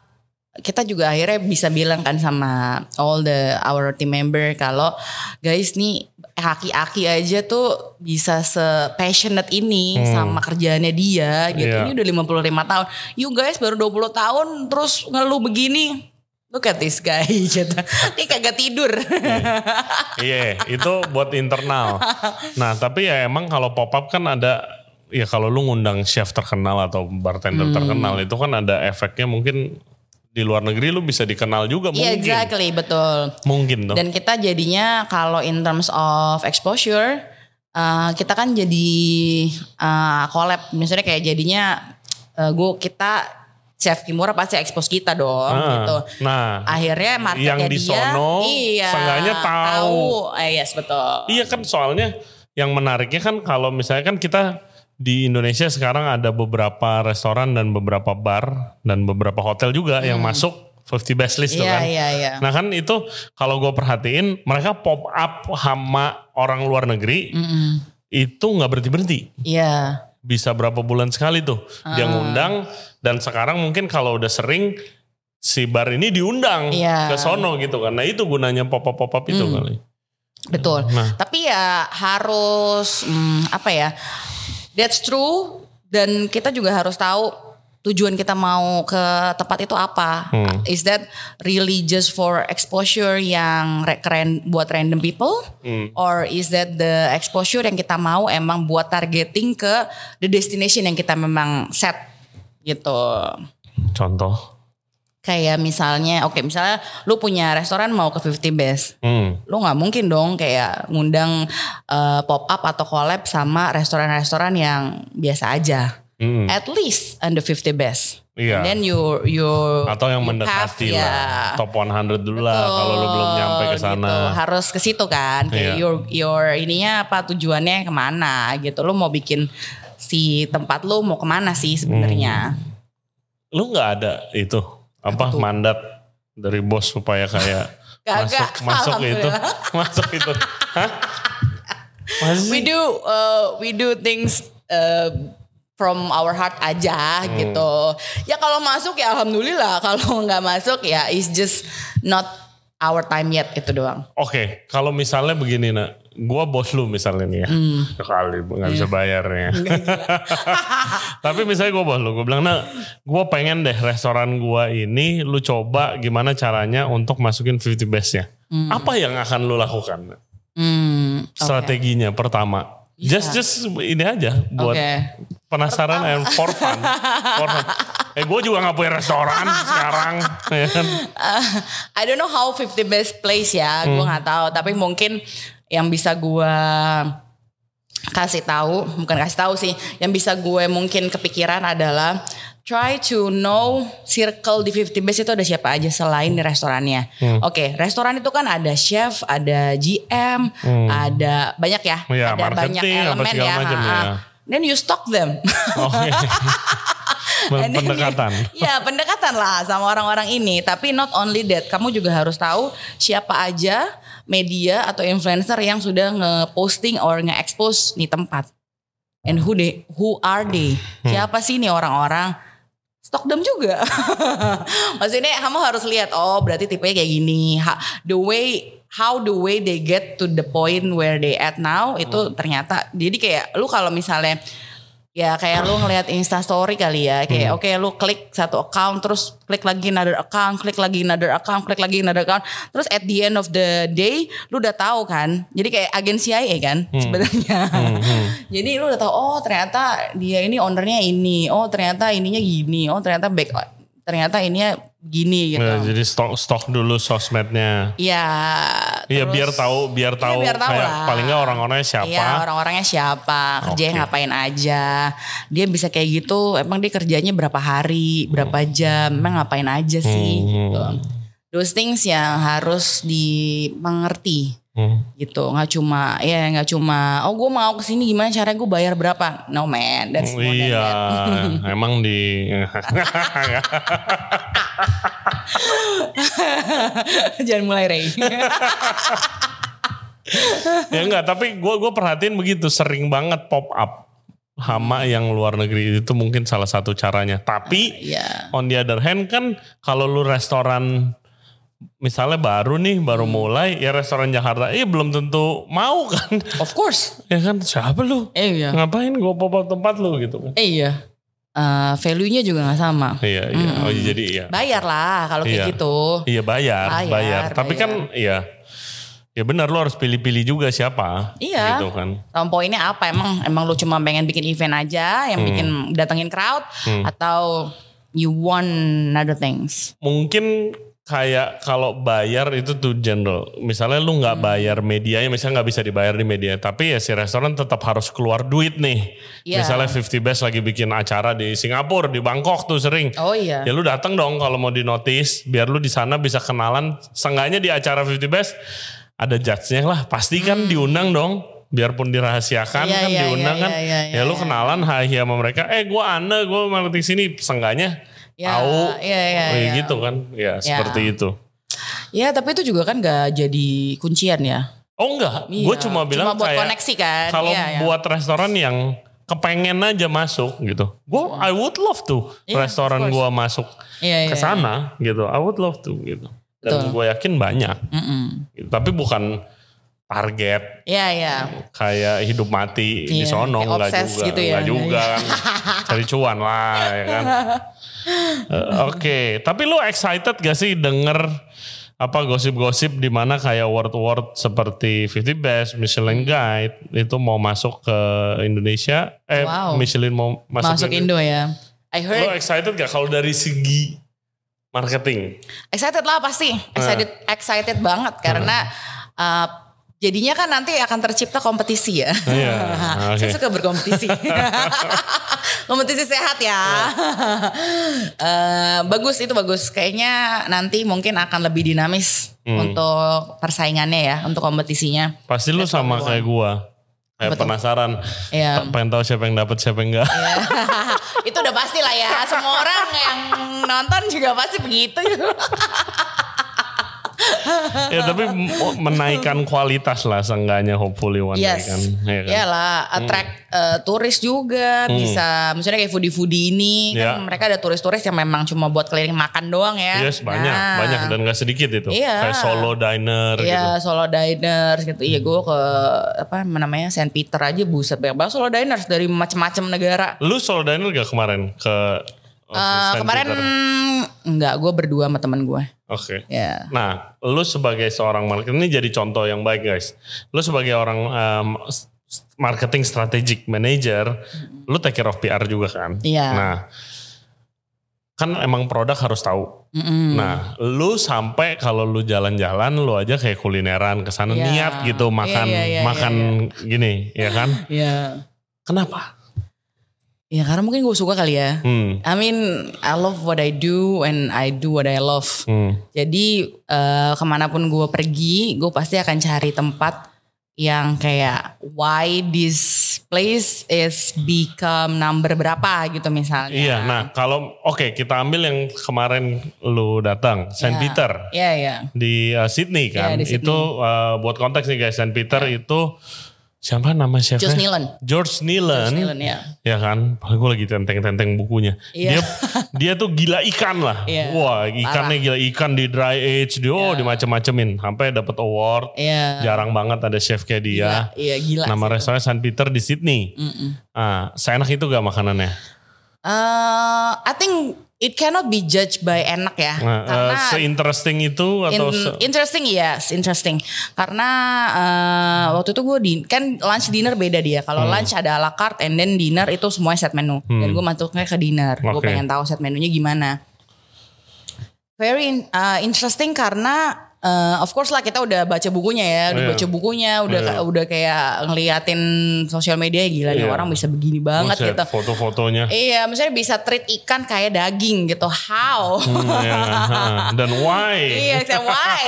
kita juga akhirnya bisa bilang kan sama all the our team member kalau guys nih aki-aki aja tuh bisa se passionate ini sama kerjaannya dia gitu. Hmm. Iya. Ini udah 55 tahun. You guys baru 20 tahun terus ngeluh begini. Look at this guy [laughs] gitu. Dia kagak tidur. Iya, itu buat internal. Nah, tapi ya emang kalau pop up kan ada ya kalau lu ngundang chef terkenal atau bartender Hmm. terkenal itu kan ada efeknya mungkin di luar negeri lu bisa dikenal juga Iya mungkin. exactly betul. Mungkin tuh. Dan kita jadinya kalau in terms of exposure, uh, kita kan jadi uh, collab. Misalnya kayak jadinya uh, gue kita Chef Kimura pasti expose kita dong Ah, gitu. Nah, Akhirnya marketnya Yang di dia, sono, iya, seenggaknya tahu. Eh, yes betul. Iya kan soalnya yang menariknya kan kalau misalnya kan kita di Indonesia sekarang ada beberapa restoran dan beberapa bar dan beberapa hotel juga yang masuk 50 best list tuh Hmm. Iya kan. iya iya. Nah kan itu kalau gue perhatiin mereka pop up sama orang luar negeri Mm-mm. itu nggak berhenti berhenti. Iya. Bisa berapa bulan sekali tuh dia Ah. ngundang dan sekarang mungkin kalau udah sering si bar ini diundang Iya. ke sono gitu kan. Nah itu gunanya pop up pop up itu Hmm. kali. Betul. Nah. Tapi ya harus hmm, apa ya? That's true dan kita juga harus tahu tujuan kita mau ke tempat itu apa. Hmm. Is that really just for exposure yang re- keren buat random people Hmm. or is that the exposure yang kita mau emang buat targeting ke the destination yang kita memang set gitu. Contoh. Kayak misalnya, oke misalnya lu punya restoran mau ke 50 best Hmm. lu nggak mungkin dong kayak ngundang eh, pop up atau collab sama restoran-restoran yang biasa aja. Hmm. At least under 50 best. Iya. And then you you Atau yang you mendekati have, lah. ya. Top 100 dulu lah kalau lu belum nyampe ke Betul, sana. gitu. Harus ke situ kan. Kayak Iya. your your ininya apa tujuannya ke mana gitu. Lu mau bikin si tempat lu mau ke mana sih sebenarnya? Lu nggak ada itu apa, mandat dari bos supaya kayak [laughs] Kagak, masuk masuk itu [laughs] masuk itu. Hah? We do uh, we do things uh, from our heart aja Hmm. gitu. Ya kalau masuk ya alhamdulillah, [laughs] kalau nggak masuk ya it's just not our time yet itu doang. Oke, kalau misalnya begini nak, gua bos lu misalnya nih ya, Hmm. sekali nggak Iya. [laughs] bisa bayarnya. [laughs] Tapi misalnya gua bos lu, gua bilang nak, gua pengen deh restoran gua ini, lu coba gimana caranya untuk masukin 50 bestnya. Apa yang akan lu lakukan? Hmm, oke. Strateginya pertama, just just ini aja buat Oke. Penasaran and for fun. For fun. Eh gue juga gak punya restoran sekarang. ya kan? I don't know how 50 best place ya, gue Hmm. nggak tahu. Tapi mungkin yang bisa gue kasih tahu, bukan kasih tahu sih, yang bisa gue mungkin kepikiran adalah try to know circle di 50 Best itu ada siapa aja selain di restorannya. Hmm. Oke, restoran itu kan ada chef, ada GM, ada banyak ya, Hmm. Iya, ada banyak elemen ya. macam ya. Then you stock them. Oke. [laughs] And then pendekatan. you- Ya pendekatan lah sama orang-orang ini. Tapi not only that, kamu juga harus tahu siapa aja media atau influencer yang sudah nge-posting or nge-expose nih tempat. And who they, who are they? Hmm. Siapa sih nih orang-orang? Stok them juga. [laughs] Maksudnya kamu harus lihat, oh berarti tipenya kayak gini. Ha- The way how the way they get to the point where they at now itu ternyata jadi kayak lu kalau misalnya ya kayak lu ngelihat Insta story kali ya kayak oke lu klik satu account terus klik lagi another account klik lagi another account klik lagi another account terus at the end of the day lu udah tahu kan? Jadi kayak agen CIA kan sebenarnya. [laughs] Jadi lu udah tahu oh ternyata dia ini ownernya ini oh ternyata ininya gini oh ternyata back ternyata ininya gini gitu Ya, jadi stok stok dulu sosmednya. Iya. Iya biar tahu biar Iya, tahu biar tahu kayak lah. paling nggak orang-orangnya siapa. Iya orang-orangnya siapa, kerjanya Oke. ngapain aja. Dia bisa kayak gitu, emang dia kerjanya berapa hari, berapa jam, emang ngapain aja sih. Hmm. Gitu. Those things yang harus dimengerti Hmm. gitu. Nggak cuma ya nggak cuma oh gue mau ke sini gimana caranya gue bayar berapa? No man, that's than Iya, that. emang di [laughs] Jangan mulai Ray. [laughs] ya enggak, tapi gue gue perhatiin begitu sering banget pop up hama yang luar negeri itu mungkin salah satu caranya. Tapi Iya. on the other hand kan kalau lu restoran misalnya baru nih baru Hmm. mulai ya restoran Jakarta eh belum tentu mau kan Of course. [laughs] ya kan siapa lu Eh iya. ngapain gue pop up tempat lu gitu kan Eh iya. Eh, value-nya juga nggak sama. iya iya oh iya, jadi iya Bayar lah kalau kayak Iya. gitu. iya bayar Bayar, bayar, tapi bayar. kan iya ya benar lu harus pilih-pilih juga siapa Iya. gitu kan Sama poinnya apa? Emang emang lu cuma pengen bikin event aja, yang Hmm. bikin datengin crowd, atau you want other things? mungkin kayak kalau bayar itu tuh general. Misalnya lu Hmm. nggak bayar medianya, misalnya nggak bisa dibayar di media, tapi ya si restoran tetap harus keluar duit nih. Iya. Misalnya 50 Best lagi bikin acara di Singapura, di Bangkok tuh sering. Oh iya. Ya lu datang dong kalau mau di notice, biar lu di sana bisa kenalan. Seenggaknya di acara 50 Best ada judge-nya lah. Pasti kan diundang dong. Biarpun dirahasiakan Hmm. Iya, kan iya, diundang iya, kan. iya, iya, ya lu iya. kenalan hai sama mereka. Eh gua Ana, gua marketing sini. Seenggaknya Ya, tahu. iya, iya, Oh, ya iya. gitu kan. Ya seperti itu. Ya tapi itu juga kan gak jadi kuncian ya. Oh enggak, Iya. gue cuma bilang buat kayak koneksi kan. kalau Iya, iya. buat restoran yang kepengen aja masuk gitu, gue I would love to Iya, restoran gue masuk Iya, iya, ke sana gitu, I would love to gitu. Dan gue yakin banyak, Mm-mm. gitu. tapi bukan target Iya iya. kayak hidup mati di Iya, sono enggak juga, gitu ya. enggak juga kan, [laughs] cari cuan lah ya kan. Eh, Oke, tapi lu excited gak sih denger apa gosip-gosip di mana kayak word-word seperti 50 Best, Michelin Guide itu mau masuk ke Indonesia? Eh, Wow. Michelin mau masuk, Masuk ke Indo ya. I Lu heard excited gak kalau dari segi marketing? excited lah pasti. Excited excited banget karena uh, jadinya kan nanti akan tercipta kompetisi ya. Iya, oke. [laughs] Saya suka berkompetisi. [laughs] kompetisi sehat ya. [laughs] Eh, bagus itu bagus. Kayaknya nanti mungkin akan lebih dinamis Hmm. untuk persaingannya ya, untuk kompetisinya. Pasti lu sama kayak gua. Kayak Betul. penasaran, Iya. pengen tahu siapa yang dapat siapa yang enggak. Ya. itu udah pasti lah ya. Semua orang yang nonton juga pasti begitu. [laughs] ya tapi m- menaikkan kualitas lah seenggaknya hopefully one day Yes. kan. Ya kan? Iyalah, attract eh, turis juga bisa. Misalnya kayak foodie-foodie ini Ya. kan mereka ada turis-turis yang memang cuma buat keliling makan doang ya. Yes banyak, Nah. banyak dan gak sedikit itu. Iya. Kayak solo diner gitu. Iya, solo diners gitu. Iya, gue ke apa namanya Saint Peter aja buset banyak banget solo diners dari macam-macam negara. Lu solo diner gak kemarin ke oh, Saint kemarin enggak, gue berdua sama teman gue. Oke. Ya. Nah, lu sebagai seorang marketing ini jadi contoh yang baik guys. Lu sebagai orang um, marketing strategic manager, lu take care of PR juga kan? Iya. Nah, kan emang produk harus tahu. Mm-mm. Nah, lu sampai kalau lu jalan-jalan, lu aja kayak kulineran ke sana Iya. niat gitu makan Iya, iya, iya, makan gini, ya kan? Iya. Kenapa? Ya karena mungkin gue suka kali ya. Hmm. I mean, I love what I do and I do what I love. Hmm. Jadi eh, ke mana pun gue pergi, gue pasti akan cari tempat yang kayak why this place is become number berapa gitu misalnya. Iya, nah kalau oke kita ambil yang kemarin lu datang, Saint Ya. Peter Iya iya. di uh, Sydney kan. Iya, di Sydney. Itu uh, buat konteks nih guys, Saint Peter itu siapa nama chefnya? George Nealon. George Nealon. George Nealon ya. Ya kan, gue lagi tenteng-tenteng bukunya. Iya. Dia dia tuh gila ikan lah. Iya, Wah, ikannya gila ikan di dry age, dia oh Iya. dimacem-macemin sampai dapat award. Iya. Jarang banget ada chef kayak dia. Iya gila. Nama sih. restorannya Saint Peter di Sydney. Mm-mm. Ah, seenak itu gak makanannya? Eh, I think it cannot be judged by enak ya. Nah, eh, karena se-interesting itu atau In- se- interesting yes, interesting. Karena eh, waktu itu gue di kan lunch dinner beda dia. Kalau Hmm. lunch ada a la carte and then dinner itu semuanya set menu. Dan gue masuknya ke dinner. Gue Oke. pengen tahu set menunya gimana. Very in- uh, interesting karena uh, of course lah kita udah baca bukunya ya, udah Iya. baca bukunya, udah Iya. udah kayak ngeliatin sosial media gila nih Iya. orang bisa begini banget Buset, gitu. foto-fotonya. Iya, misalnya bisa treat ikan kayak daging gitu. How? Hmm, ha. Dan why? [laughs] Iya, saya why?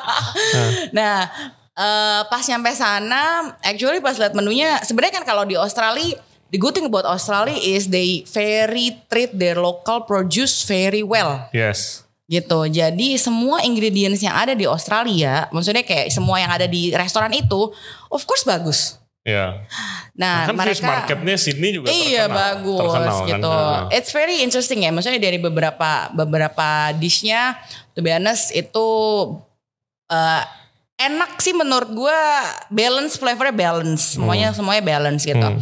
[laughs] nah, eh, pas nyampe sana, actually pas lihat menunya, sebenarnya kan kalau di Australia, the good thing about Australia is they very treat their local produce very well Yes. Gitu. Jadi semua ingredients yang ada di Australia, maksudnya kayak semua yang ada di restoran itu, of course bagus. Ya. Nah, kan fish mereka marketnya Sydney juga Iya terkenal. bagus Terkenal kan. gitu. Nah. It's very interesting ya. Maksudnya dari beberapa beberapa dishnya, to be honest itu eh, enak sih menurut gue. Balance flavornya balance. Semuanya semuanya balance gitu. Hmm.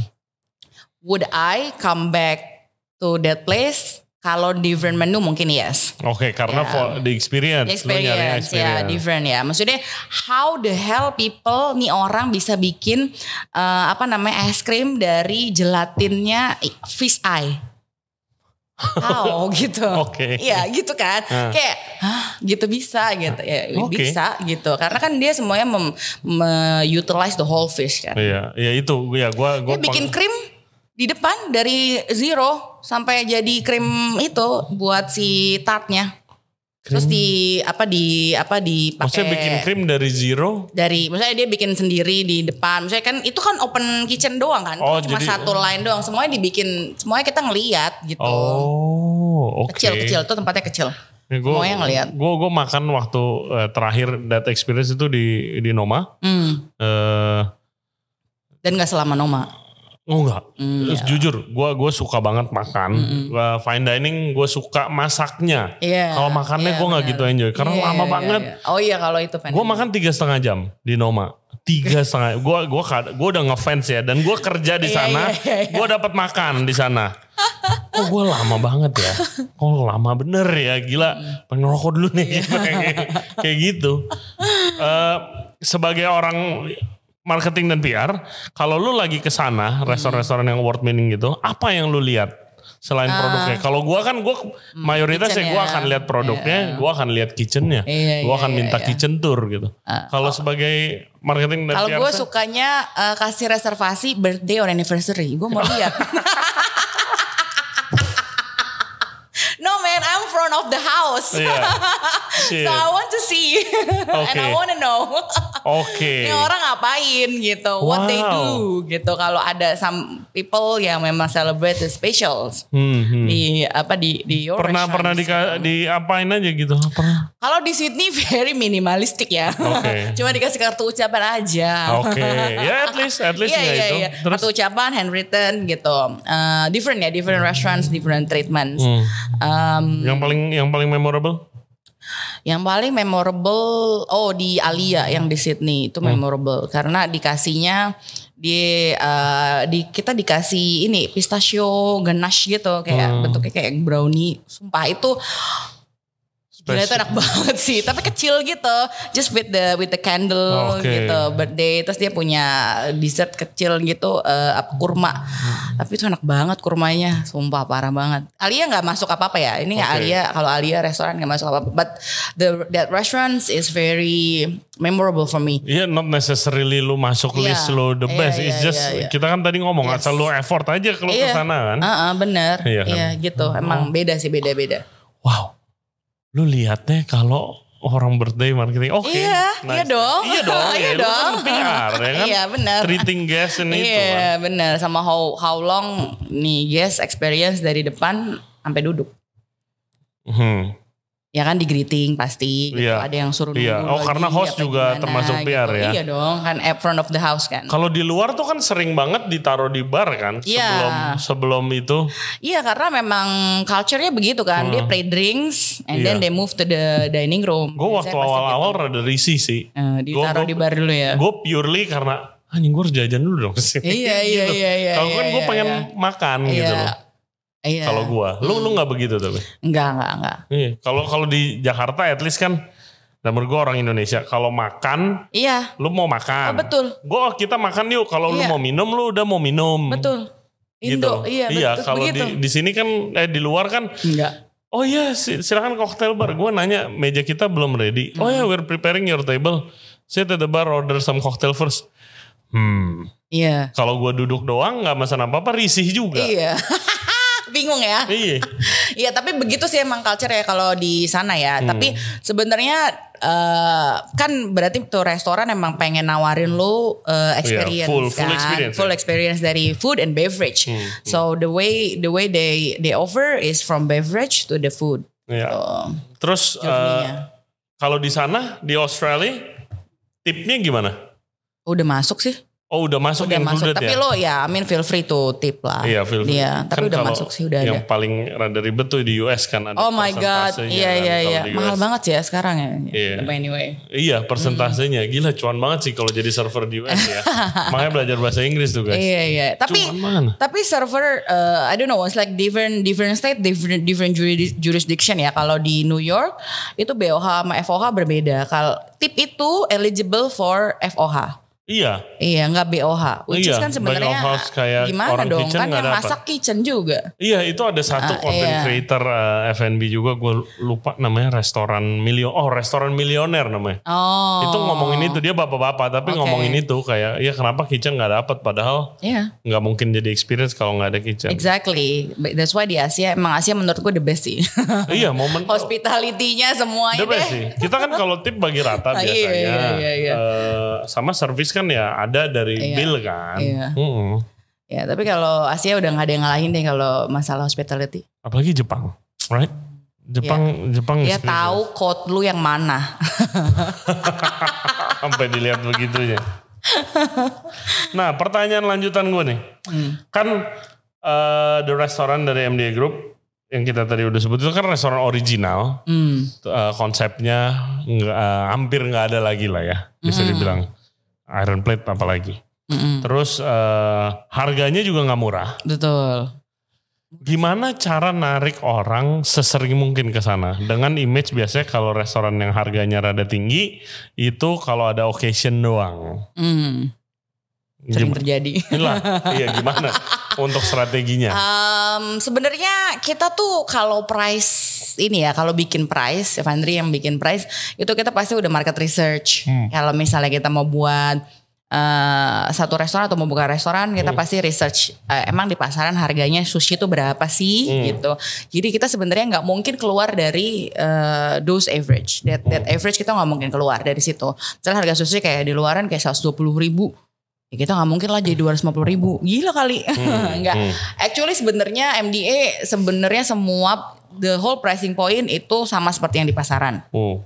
Would I come back to that place? Kalau different menu mungkin yes. Oke, karena Ya. for the experience, lu nyari experience, ya different ya. Maksudnya how the hell people nih orang bisa bikin eh, apa namanya es krim dari gelatinnya fish eye. How [laughs] gitu. Oke. Iya gitu kan. Ah. Kayak Hah, gitu bisa gitu. Ya Oke. bisa gitu. Karena kan dia semuanya mem, me- utilize the whole fish kan. Iya, ya itu ya gua gua Dia bikin krim di depan dari zero sampai jadi krim itu buat si tartnya. Terus di apa di apa di Maksudnya bikin krim dari zero? dari misalnya dia bikin sendiri di depan. Misalnya kan itu kan open kitchen doang kan. Oh, Cuma jadi- satu line doang. Semuanya dibikin semuanya kita ngeliat gitu. Oh, oke. Kecil-kecil tuh tempatnya kecil. Ya, gua, Semuanya ngeliat. Gue gue makan waktu eh, terakhir that experience itu di di Noma. Hmm. Eh, Dan gak selama Noma. Oh enggak. Hmm, Terus jujur, gue gue suka banget makan. Eh, fine dining gue suka masaknya. Iya. Kalau makannya iya, gue nggak gitu enjoy karena Iya, lama iya, banget. iya. Oh iya kalau itu Gue makan tiga setengah jam di Noma. Tiga [laughs] setengah. Gue gua gua udah ngefans ya dan gue kerja di Iya, sana. iya, iya, iya. Gue dapat makan di sana. Kok gue lama banget ya? Kok lama bener ya? Gila. Pengen rokok dulu nih. kayak, [laughs] kayak gitu. Eh, sebagai orang marketing dan PR, kalau lu lagi ke sana restoran-restoran yang award winning gitu, apa yang lu lihat? Selain produknya, kalau gua kan gua mayoritas ya gua ya. akan lihat produknya, gua akan lihat kitchennya, Iya, gua iya, akan iya, minta iya. kitchen tour gitu. kalau sebagai marketing dan Kalau PR, gue saya- sukanya eh, kasih reservasi birthday or anniversary. Gue mau lihat. [laughs] no man, I'm front of the house. Iya. [laughs] Shit. so I want to see. [laughs] And I to know. [laughs] Oke. Ini orang ngapain gitu. What they Wow. do gitu. Kalau ada some people yang memang celebrate the specials. Hmm, hmm. Di apa di di your Pernah pernah di, di apain aja gitu? Pernah. Kalau di Sydney [laughs] very minimalistik ya. Oke. Cuma dikasih kartu ucapan aja. Oke. Ya at least at least Iya ya iya itu. iya. Terus Kartu ucapan handwritten gitu. Eh, different ya, different restaurants, different treatments. Hmm. Um, yang paling yang paling memorable? Yang paling memorable, oh di Alia yang di Sydney Hmm. itu memorable karena dikasihnya di eh, di kita dikasih ini pistachio ganache gitu kayak Hmm. bentuknya kayak brownie. Sumpah itu Gila itu enak banget sih, tapi kecil gitu, just with the with the candle Oke. gitu, birthday. Terus dia punya dessert kecil gitu, apa kurma. Tapi itu enak banget kurmanya, sumpah parah banget. Alia nggak masuk apa apa ya, ini nggak Oke. Alia. Kalau Alia restoran nggak masuk apa apa, but the that restaurant is very memorable for me. Iya, not necessarily lu masuk Iya. list lu the Iya, best. iya, It's just iya, iya. kita kan tadi ngomong Yes. asal lu effort aja kalau ke Iya. sana kan. Heeh, bener, Iya iya, kan? gitu. Emang beda sih beda-beda. Wow. Lu lihatnya kalau orang birthday marketing. Oke. Iya, nice. iya dong. Iya dong. [laughs] Iya ya, lu dong. kan PR ya kan. Iya, benar. Treating guest ini itu kan. Iya bener sama how how long nih guest experience dari depan sampai duduk. Hmm. Ya kan di greeting pasti gitu. Iya. Ada yang suruh Iya. nunggu Oh, lagi, karena host juga gimana termasuk PR ya? Iya dong kan at front of the house kan. Kalau di luar tuh kan sering banget ditaruh di bar kan Iya. sebelum sebelum itu. Iya karena memang culture-nya begitu kan. Dia play drinks and then Hmm. Iya. they move to the dining room. Gue waktu awal-awal gitu. rada risih sih. Eh, ditaruh Gua- di bar dulu ya. Gue purely karena anjing gue harus jajan dulu dong ke sini. Iya, iya, Gitu. iya, iya, Kalau kan iya, gue pengen makan gitu loh. Iya. Kalau gue, lu lu nggak begitu tapi. Enggak, enggak, enggak. Iya. Kalau kalau di Jakarta at least kan, dan menurut gue orang Indonesia, kalau makan, Iya, lu mau makan. Oh, betul. Gue kita makan yuk. Kalau lu Iya. mau minum, lu udah mau minum. betul. Gitu. Indo, iya, betul. kalau di begitu. di sini kan eh di luar kan Enggak. Oh iya, si- silakan cocktail bar. Gue nanya meja kita belum ready. Oh Hmm. ya, we're preparing your table. Sit at the bar, order some cocktail first. Hmm, Iya. kalau gue duduk doang nggak masan apa apa, risih juga. Iya. [laughs] Bingung ya. Iya. [laughs] Iya tapi begitu sih emang culture ya kalau di sana ya. Hmm. Tapi sebenarnya eh, kan berarti tuh restoran emang pengen nawarin lu eh, experience Iya, full- full kan, experience, full ya. experience dari food and beverage. Hmm, So the way the way they they offer is from beverage to the food. Iya. Oh, Terus journey-nya. kalau di sana di Australia tipnya gimana? Udah masuk sih. Oh udah masuk Udah masuk. Tapi ya? lo ya, I mean feel free to tip lah. Iya, feel free. Iya, tapi Kan udah masuk sih udah Yang ada. paling rada ribet tuh di US kan ada Oh my god, iya kan iya iya, mahal banget sih ya sekarang ya. Iya. Tapi anyway. Iya persentasenya gila cuan banget sih kalau jadi server di US ya. [laughs] Makanya belajar bahasa Inggris tuh guys. Iya iya. Tapi Cuman tapi server uh, I don't know, it's like different different state, different different juri- jurisdiction ya. Kalau di New York itu BOH sama FOH berbeda. Kalau tip itu eligible for FOH. Iya. Iya, nggak BOH. Which is Iya, kan sebenarnya house kayak gimana orang dong? kitchen Kan yang masak kitchen juga. Iya itu ada satu Ah, content iya. creator uh, F&B juga gue lupa namanya restoran milio oh restoran milioner namanya. Oh. Itu ngomongin itu dia bapak-bapak tapi Oke. ngomongin itu kayak ya kenapa kitchen nggak dapat padahal Iya. nggak mungkin jadi experience kalau nggak ada kitchen. Exactly. That's why di Asia emang Asia menurut gue the best sih. [laughs] iya momen Hospitality-nya semuanya The best deh. sih. Kita kan kalau tip bagi rata [laughs] iya, biasanya. iya, iya, iya. Eh, sama service kan ya ada dari Iya, bill kan. iya. Mm-mm. Ya, tapi kalau Asia udah nggak ada yang ngalahin deh kalau masalah hospitality. Apalagi Jepang, right? Jepang, Jepang Dia is tahu code lu yang mana. [laughs] sampai dilihat begitunya. nah, pertanyaan lanjutan gue nih. Hmm. Kan eh, the restoran dari MDA Group yang kita tadi udah sebut itu kan restoran original. Hmm. Eh, konsepnya nggak, eh, hampir nggak ada lagi lah ya. Bisa Hmm. dibilang iron plate apalagi. Mm-mm. Terus eh, harganya juga nggak murah. Betul. Gimana cara narik orang sesering mungkin ke sana? Dengan image biasanya kalau restoran yang harganya rada tinggi itu kalau ada occasion doang. Hmm. Sering terjadi. Inilah, iya gimana [laughs] untuk strateginya? Um, Sebenarnya kita tuh kalau price ini ya, kalau bikin price, Evandri yang bikin price, itu kita pasti udah market research. Hmm. Kalau misalnya kita mau buat eh, satu restoran atau mau buka restoran, kita Hmm. pasti research. eh, emang di pasaran harganya sushi itu berapa sih, Hmm. gitu. Jadi kita sebenarnya nggak mungkin keluar dari eh, those average. That, that average kita nggak mungkin keluar dari situ. Misalnya harga sushi kayak di luaran kayak 120 ribu. Ya kita nggak mungkin lah jadi 250 ribu. Gila kali. [laughs] Enggak. hmm. Actually sebenarnya MDA sebenarnya semua the whole pricing point itu sama seperti yang di pasaran. Oh,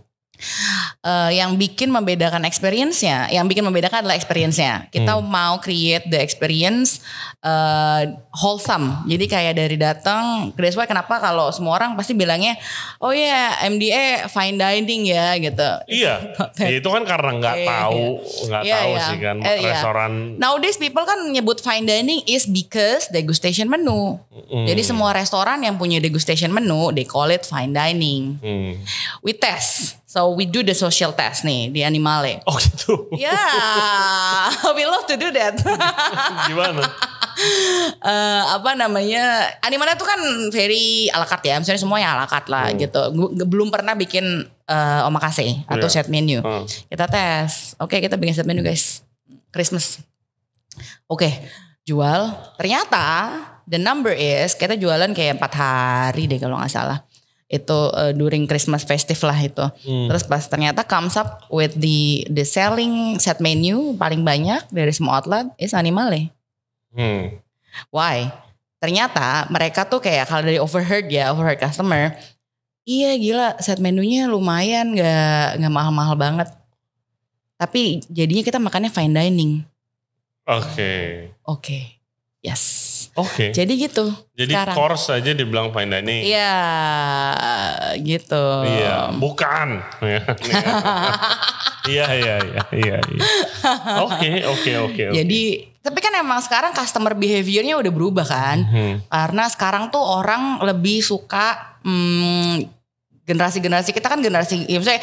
eh, yang bikin membedakan experience-nya, yang bikin membedakan adalah experience-nya. Kita Hmm. mau create the experience eh, wholesome. Jadi kayak dari datang, that's why kenapa kalau semua orang pasti bilangnya, oh ya MDA fine dining ya gitu. Iya, [laughs] ya itu kan karena nggak Iya, tahu, nggak Iya, tahu iya. sih kan iya. restoran. Nowadays people kan nyebut fine dining is because degustation menu. Hmm. Jadi semua restoran yang punya degustation menu, they call it fine dining. Hmm. We test, so we do the social test nih di Animale. Oh gitu. Ya, [laughs] we love to do that. [laughs] Gimana? Eh, apa namanya? Animale itu kan very ala carte ya, misalnya semuanya ala carte lah gitu. Gu- Belum pernah bikin eh, omakase atau Iya. set menu. Hmm. Kita tes. Oke, kita bikin set menu guys. Christmas. Oke, jual. Ternyata the number is kita jualan kayak empat hari deh kalau nggak salah. Itu uh, during Christmas festive lah itu. Terus pas ternyata comes up with the the selling set menu paling banyak dari semua outlet is Animale. Hmm. Why? Ternyata mereka tuh kayak kalau dari overheard ya, overheard customer, iya gila set menunya lumayan nggak nggak mahal-mahal banget. Tapi jadinya kita makannya fine dining. Oke. Oke. Yes. Oke. Jadi gitu. Jadi sekarang. course aja dibilang fine dining. Iya, gitu. Iya, bukan. [laughs] Iya, iya, iya, iya. iya. Oke, oke, oke. oke. Jadi, tapi kan emang sekarang customer behaviornya udah berubah kan? Hmm. Karena sekarang tuh orang lebih suka hmm, generasi-generasi kita kan generasi ya misalnya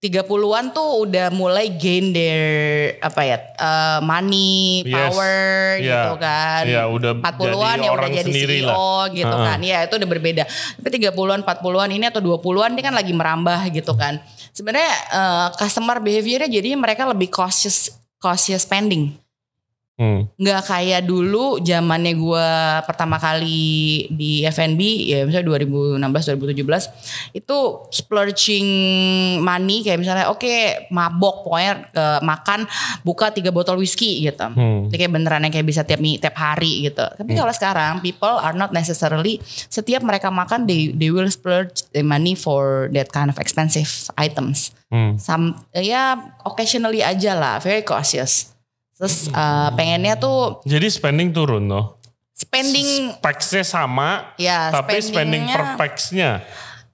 30-an tuh udah mulai gain their apa ya uh, money, Yes. power Iya. gitu kan. Iya, udah 40-an jadi ya udah orang jadi CEO lah. gitu Heeh. kan. Ya itu udah berbeda. Tapi 30-an, 40-an ini atau 20-an ini kan lagi merambah gitu kan. Sebenarnya uh, customer behaviornya jadi mereka lebih cautious cautious spending Hmm. nggak kayak dulu zamannya gue pertama kali di FNB ya misalnya 2016 2017 itu splurging money kayak misalnya oke mabok pokoknya ke makan buka tiga botol whisky gitu Hmm. Jadi kayak beneran yang kayak bisa tiap tiap hari gitu tapi kalau sekarang people are not necessarily setiap mereka makan they they will splurge the money for that kind of expensive items Hmm. some ya occasionally aja lah very cautious terus uh, pengennya tuh Jadi spending turun loh. spending Packsnya sama, ya tapi spending spendingnya- per packsnya.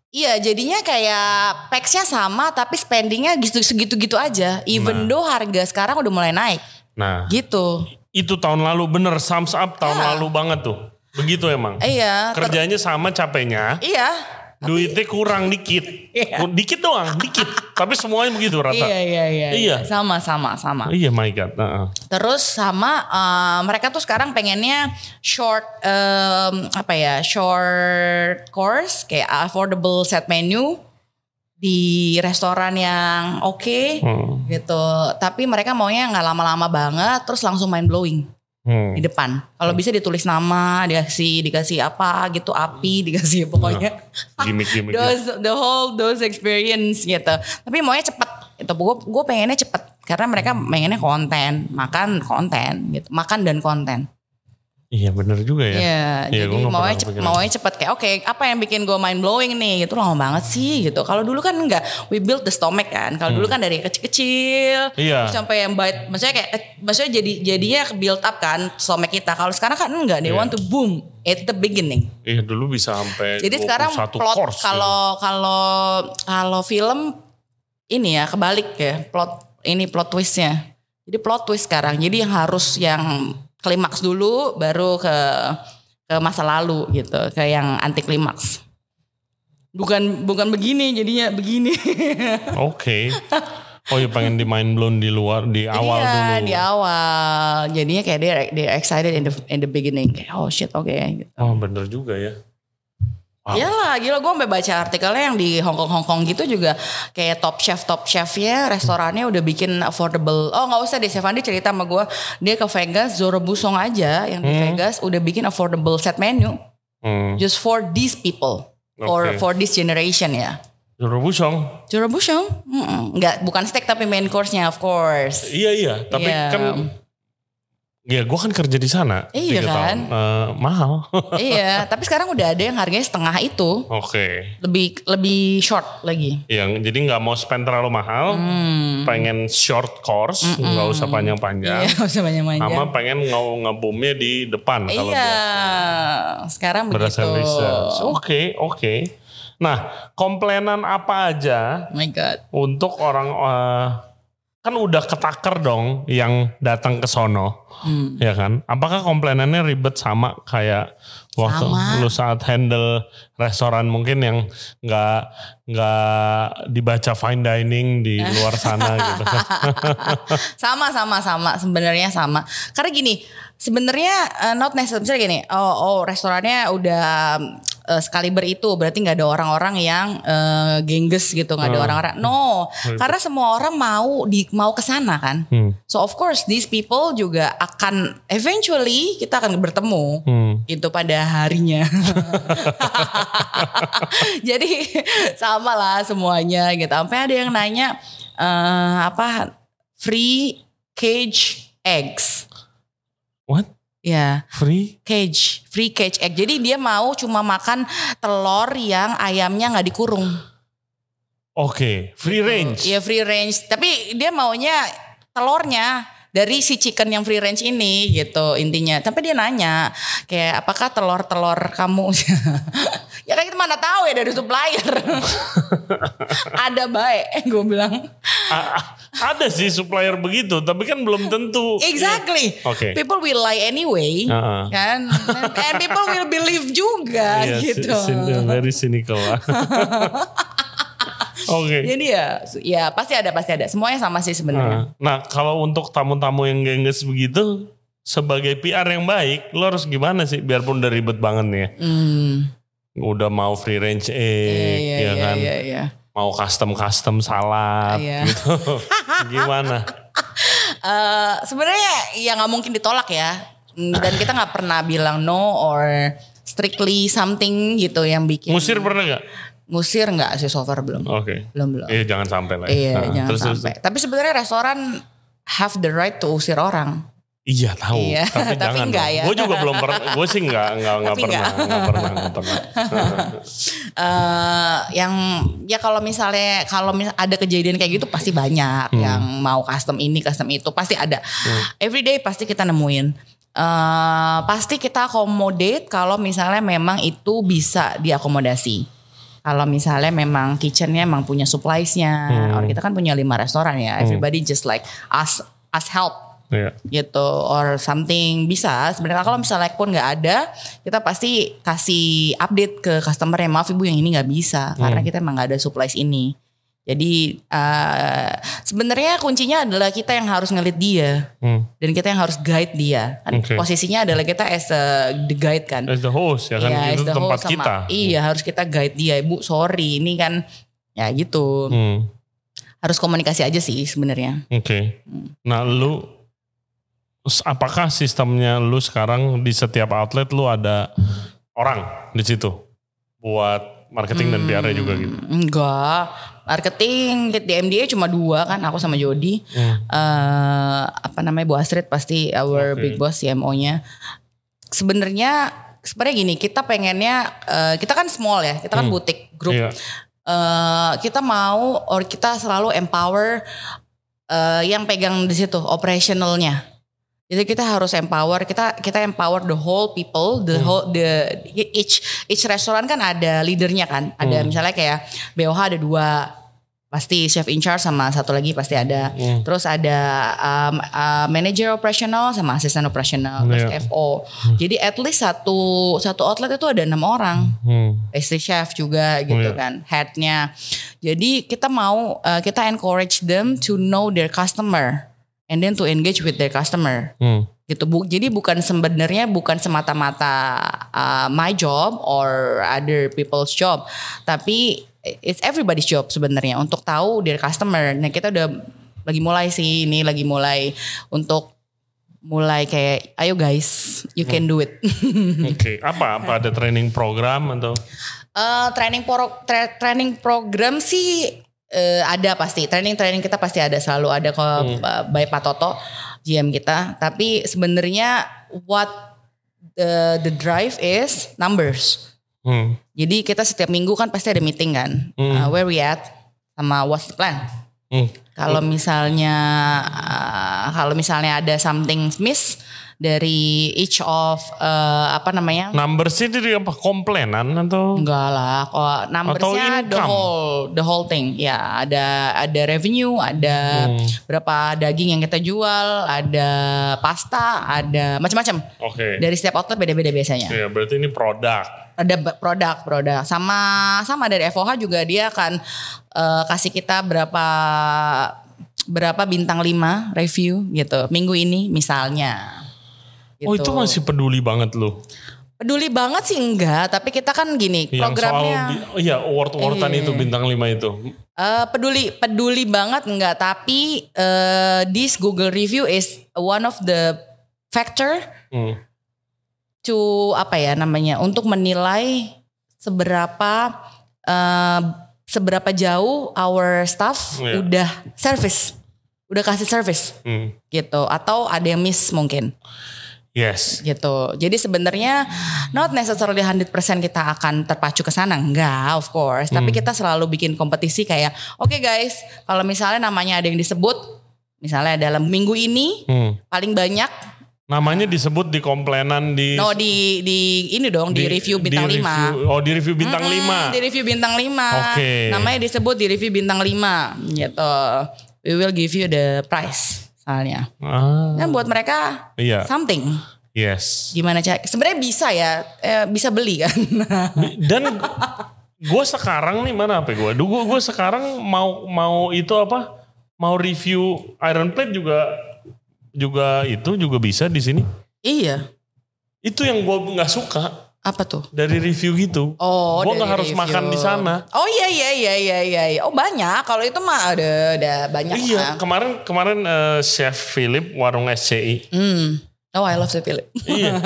iya jadinya kayak packsnya sama tapi spendingnya gitu segitu-gitu aja even though harga sekarang udah mulai naik Nah, gitu itu tahun lalu bener sums up tahun Ya. lalu banget tuh. Begitu emang. iya ter- Kerjanya sama capeknya, iya duitnya kurang dikit. Iya. Dikit doang, dikit. Tapi semuanya begitu rata. iya iya iya Iya. sama sama sama Iya my god. Heeh. Terus sama eh, mereka tuh sekarang pengennya short em, apa ya short course kayak affordable set menu di restoran yang oke Hmm. gitu. Tapi mereka maunya nggak lama-lama banget, terus langsung mind blowing Hmm. di depan. Kalau bisa ditulis nama, dikasih dikasih apa gitu, api, [laughs] dikasih pokoknya Gimik-gimik. those the whole those experience gitu. Tapi maunya cepet. Itu gue gue pengennya cepet karena mereka pengennya konten, makan konten gitu, makan dan konten. Iya bener juga ya. Iya, Iya, jadi maunya kepikiran. maunya cepet kayak oke apa yang bikin gue mind blowing nih gitu lama banget sih gitu. Kalau dulu kan enggak, we build the stomach kan. Kalau dulu kan dari kecil-kecil Hmm. Iya. sampai yang bite, maksudnya kayak maksudnya jadi jadinya build up kan stomach kita. Kalau sekarang kan enggak, they Iya. want to boom at the beginning. Iya dulu bisa sampai Jadi sekarang 21 plot gitu. kalau kalau kalau film ini ya kebalik ya plot ini plot twistnya. Jadi plot twist sekarang. Jadi yang harus yang klimaks dulu baru ke ke masa lalu gitu, ke yang anti klimaks. Bukan bukan begini jadinya begini. [laughs] Oke. Oh ya pengen di mind blown di luar di awal iya, dulu. di awal. Jadinya kayak dia they excited in the in the beginning. Kayak, oh shit, oke. gitu. Oh bener juga ya. Wow. Iyalah gila gue sampai baca artikelnya yang di Hong Kong Hong Kong gitu juga kayak top chef top chefnya restorannya udah bikin affordable. Oh nggak usah deh Stefandi cerita sama gue dia ke Vegas Zoro Busong aja yang di Vegas udah bikin affordable set menu Hmm. just for these people for Oke. for this generation ya. Zoro Busong. Zoro Busong mm nggak bukan steak tapi main course-nya of course. Iya iya. Tapi Iya. kan Ya gue kan kerja di sana. Iya kan? tahun. Eh, mahal. [laughs] iya, tapi sekarang udah ada yang harganya setengah itu. Oke. Lebih lebih short lagi. Yang jadi nggak mau spend terlalu mahal, pengen short course, nggak usah panjang-panjang. Hmm. Iya, [laughs] nggak usah banyak-banyak. Sama pengen nge ngebumnya di depan kalau Iya, biasa. sekarang begitu. Berdasarkan research. Oke, oke. Nah, komplainan apa aja Oh my god. untuk orang eh, kan udah ketaker dong yang datang ke sono, Hmm. ya kan? Apakah komplainannya ribet sama kayak waktu Sama. lu saat handle restoran mungkin yang nggak nggak dibaca fine dining di [laughs] luar sana gitu sama sama sama sebenarnya sama karena gini sebenarnya uh, not necessarily misalnya gini oh oh restorannya udah uh, sekali itu berarti nggak ada orang-orang yang uh, gengges gitu nggak ada Hmm. orang-orang no karena semua orang mau di mau ke sana kan Hmm. so of course these people juga akan eventually kita akan bertemu Hmm. gitu pada harinya. [laughs] Jadi sama lah semuanya gitu. Sampai ada yang nanya eh, apa free cage eggs. What? Ya, Free? cage, free cage egg. Jadi dia mau cuma makan telur yang ayamnya nggak dikurung. Oke, free range. Iya free range. Tapi dia maunya telurnya dari si chicken yang free range ini gitu intinya. Tapi dia nanya kayak apakah telur-telur kamu [laughs] ya kan kita mana tahu ya dari supplier. [laughs] Ada baik gue bilang. A- ada sih supplier begitu, tapi kan belum tentu. Exactly. Oke. People will lie anyway. Heeh. Kan? [laughs] And people will believe juga Iya, gitu. very cynical lah. [laughs] Oke. Jadi ya ya pasti ada pasti ada. Semuanya sama sih sebenarnya. Nah, nah, kalau untuk tamu-tamu yang gengges begitu, sebagai PR yang baik, lo harus gimana sih? Biarpun udah ribet banget nih ya. Hmm. Udah mau free range egg, Iya, ya iya, kan? iya, iya. Mau custom-custom salad Iya. gitu. [laughs] gimana? Eh, sebenarnya ya nggak mungkin ditolak ya dan kita nggak pernah bilang no or strictly something gitu yang bikin Musir pernah nggak? ngusir nggak sih so far belum Oke. belum belum Iya jangan sampai lah. ya. iya Nah, jangan terus, terus. sampai tapi sebenarnya restoran have the right to usir orang Iya tahu, Iya, tapi, tapi jangan. enggak ya. Gue juga belum pernah, gue sih nggak nggak nggak Tapi pernah, enggak. nggak pernah, nggak pernah. [laughs] eh yang ya kalau misalnya kalau mis- ada kejadian kayak gitu pasti banyak Hmm. yang mau custom ini custom itu pasti ada everyday pasti kita nemuin eh pasti kita accommodate kalau misalnya memang itu bisa diakomodasi kalau misalnya memang kitchennya emang punya suppliesnya Hmm. or kita kan punya lima restoran ya everybody just like us us help Iya. gitu or something bisa sebenarnya kalau misalnya pun nggak ada kita pasti kasih update ke customer yang maaf ibu yang ini nggak bisa karena kita emang nggak ada supplies ini jadi eh, sebenarnya kuncinya adalah kita yang harus ngelit dia Hmm. dan kita yang harus guide dia kan Oke. posisinya adalah kita as a, the guide kan As the host ya kan, Iya, itu tempat host sama- kita. iya harus kita guide dia ibu sorry ini kan ya gitu Hmm. harus komunikasi aja sih sebenarnya Oke. Hmm. Nah, lu apakah sistemnya lu sekarang di setiap outlet lu ada orang di situ buat marketing dan PR juga gitu? Hmm, Enggak. Marketing di MDA cuma dua kan aku sama Jody. Hmm. Eh, apa namanya Bu Astrid pasti our Oke. big boss CMO-nya. Sebenarnya sebenarnya gini, kita pengennya eh, kita kan small ya, kita kan Hmm. butik grup. Iya. Eh, kita mau or kita selalu empower eh, yang pegang di situ operationalnya. Jadi kita harus empower, kita kita empower the whole people, the Hmm. whole the each each restoran kan ada leadernya kan. Ada Hmm. misalnya kayak BOH ada dua pasti chef in charge sama satu lagi pasti ada. Hmm. Terus ada um, uh, manager operational sama asisten operational, terus Iya. FO. Jadi at least satu satu outlet itu ada enam orang Hmm. pastry chef juga gitu Iya. kan headnya jadi kita mau uh, kita encourage them to know their customer and then to engage with their customer. Hmm. gitu. Bu jadi bukan sebenarnya bukan semata-mata uh, my job or other people's job. Tapi it's everybody's job sebenarnya untuk tahu their customer. Nah kita udah lagi mulai sih ini lagi mulai untuk mulai kayak ayo guys you can do it. [laughs] Oke, apa apa ada training program atau? Eh, training pro, tra- training program sih eh, ada pasti. Training training kita pasti ada selalu ada kok Hmm. uh, by Pak Toto. GM kita. Tapi sebenarnya what the the drive is numbers. Hmm. Jadi kita setiap minggu kan pasti ada meeting kan, Hmm. Uh, where we at, sama what's the plan. Hmm. Kalau misalnya uh, kalau misalnya ada something miss dari each of uh, apa namanya? Numbers itu dia apa komplainan atau Enggak lah, kok numbersnya the whole the whole thing. Ya, ada ada revenue, ada Hmm. berapa daging yang kita jual, ada pasta, ada macam-macam. Oke. Dari setiap outlet beda-beda biasanya. Ya, berarti ini produk. Ada produk, produk. Sama sama dari FOH juga dia akan eh, kasih kita berapa berapa bintang 5 review gitu. Minggu ini misalnya. Oh Gitu. itu masih peduli banget lu. peduli banget sih enggak, tapi kita kan gini, Yang programnya soal, oh iya award-awardan Iya. itu bintang 5 itu. Eh, peduli peduli banget enggak tapi eh, this Google review is one of the factor Hmm. to apa ya namanya untuk menilai seberapa eh, seberapa jauh our staff Iya. udah service udah kasih service Hmm. gitu atau ada yang miss mungkin Yes. gitu. Jadi sebenarnya not necessarily 100% kita akan terpacu ke sana, enggak of course. Tapi kita selalu bikin kompetisi kayak, oke guys, kalau misalnya namanya ada yang disebut, misalnya dalam minggu ini Hmm. paling banyak, Namanya disebut di komplainan di no di di ini dong di, review bintang di 5 review- Oh di review bintang Mm-mm, 5. Di review bintang 5 Oke. Namanya disebut di review bintang 5 gitu. We will give you the price soalnya. Ah, Kan buat mereka iya. something. Yes. Gimana cara? Sebenarnya bisa ya, eh, bisa beli kan. Dan gue sekarang nih mana apa gue? Gue gue sekarang mau mau itu apa? Mau review Iron Plate juga juga itu juga bisa di sini. iya. Itu yang gue nggak suka Apa tuh? dari review gitu. Oh, gue nggak harus review. makan di sana. Oh iya iya iya iya iya. iya. Oh banyak. Kalau itu mah ada ada banyak. Iya, lah. kemarin kemarin eh, Chef Philip warung SCI. Hmm. Oh I love the Philip. iya.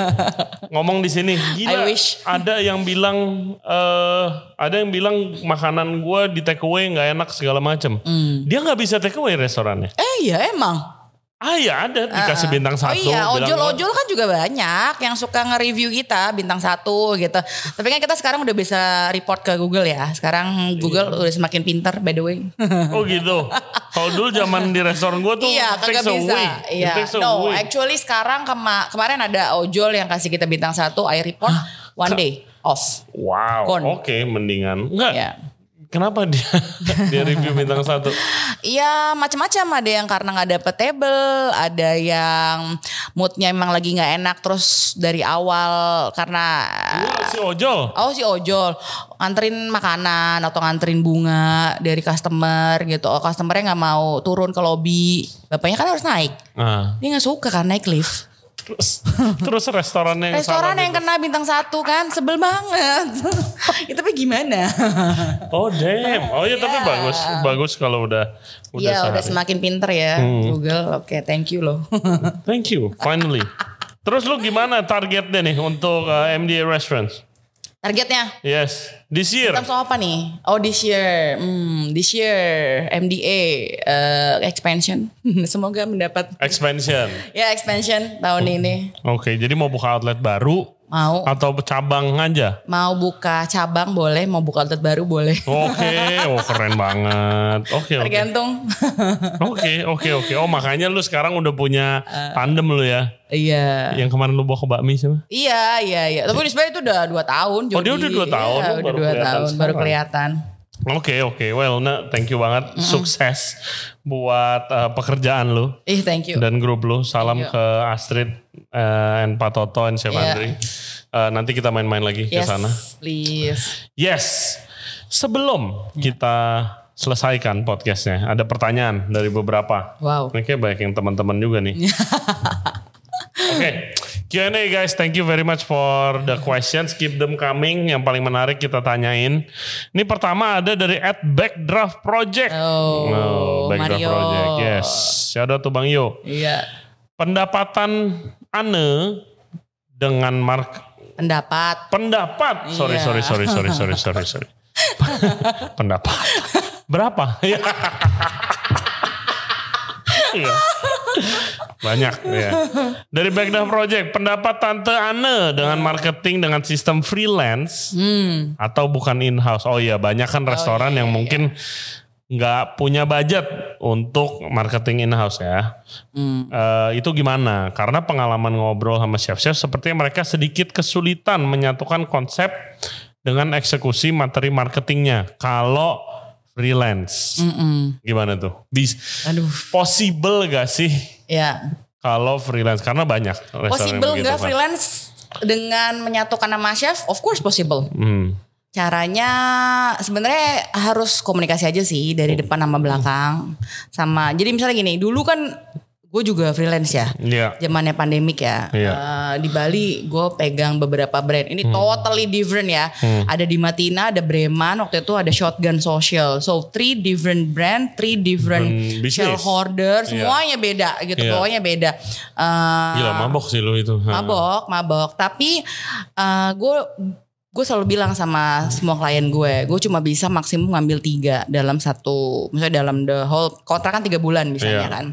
Ngomong di sini, gila. I wish. Ada yang bilang eh ada yang bilang makanan gua di take away nggak enak segala macam. Hmm. Dia nggak bisa take away restorannya. Eh iya emang. Ah ya ada dikasih bintang Oh satu. iya, bilang, ojol-ojol kan juga banyak yang suka nge-review kita bintang satu gitu. Tapi kan kita sekarang udah bisa report ke Google ya. Sekarang Google Iya. udah semakin pintar by the way. [laughs] Oh gitu. Kalau dulu zaman di restoran gua tuh iya, takes bisa. It Iya. takes No, week. actually sekarang kema kemarin ada ojol yang kasih kita bintang satu, I report one day off. Wow. Oke, mendingan. Enggak. Ya. Kenapa dia [laughs] dia review bintang satu? Iya macam-macam ada yang karena nggak dapet table, ada yang moodnya emang lagi nggak enak terus dari awal karena Gua si ojol. oh si ojol nganterin makanan atau nganterin bunga dari customer gitu, oh customernya nggak mau turun ke lobby, bapaknya kan harus naik, Nah, dia nggak suka kan naik lift. Terus [laughs] terus restorannya yang Restoran yang gitu. kena bintang satu kan sebel banget. Itu [laughs] tapi gimana? Oh damn. Oh iya tapi Iya. bagus. Bagus kalau udah udah Iya udah semakin pinter ya Google. Oke thank you loh. Thank you. Finally. [laughs] Terus lu gimana targetnya nih untuk uh, MDA Restaurants? Targetnya Yes. This year. Of apa nih? Oh this year, hmm, this year MDA eh, expansion. [laughs] Semoga mendapat Expansion. [laughs] ya expansion tahun ini. Oke, jadi mau buka outlet baru Mau atau cabang aja? mau buka cabang boleh, mau buka outlet baru boleh. Oke, oh keren banget. Oke, oke. Tergantung. Oke, oke, oke. Oh, makanya lu sekarang udah punya tandem lu ya. Iya. Yang kemarin lu bawa ke bakmi siapa? Iya, iya, iya. Tapi sebenarnya itu udah dua tahun. Oh, dia Jody. udah dua tahun, Iya, udah baru dua kelihatan tahun, baru sekarang. kelihatan. Oke, oke. Well, nah, thank you banget. Sukses buat uh, pekerjaan lu. Ih, thank you. dan grup lu. Salam ke Astrid uh, and Pak Toto and Chef Iya. Andri. Uh, nanti kita main-main lagi ke yes, sana. please. Yes. Sebelum kita selesaikan podcastnya, ada pertanyaan dari beberapa. Wow. Ini kayak banyak yang teman-teman juga nih. [laughs] Oke, Q&A guys, thank you very much for the questions. Keep them coming. Yang paling menarik kita tanyain. Ini pertama ada dari at Backdraft Project. Oh, Backdraft Mario. Project. Yes. Shout out to Bang Yo. Iya. pendapatan Ane dengan mark Pendapat. pendapat sorry Iya. sorry sorry sorry sorry sorry sorry [laughs] pendapat berapa Iya. Iya. Banyak ya. Dari Backdah Project, pendapat Tante Anne dengan marketing dengan sistem freelance atau bukan in-house? Oh iya, banyak kan restoran yang mungkin nggak punya budget untuk marketing in-house ya. Eh, itu gimana? Karena pengalaman ngobrol sama chef-chef sepertinya mereka sedikit kesulitan menyatukan konsep dengan eksekusi materi marketingnya. Kalau freelance, gimana tuh? Bis, Aduh, possible gak sih ya. kalau freelance? Karena banyak Possible nggak kan. freelance dengan menyatukan nama chef? Of course possible. Hmm. Caranya sebenarnya harus komunikasi aja sih dari depan sama belakang. Sama jadi misalnya gini, dulu kan gue juga freelance ya. Iya. Zamannya pandemik ya. Iya. Eh, di Bali gue pegang beberapa brand. Ini totally different ya. Ada di Matina, ada Breman, waktu itu ada Shotgun Social. So three different brand, three different business. shareholder, Iya. semuanya beda gitu. Iya. Pokoknya beda. Eh, Gila mabok sih lu itu. Mabok mabok tapi gue gue selalu bilang sama semua klien gue gue cuma bisa maksimum ngambil tiga dalam satu misalnya dalam the whole kontrak kan tiga bulan misalnya Iya. kan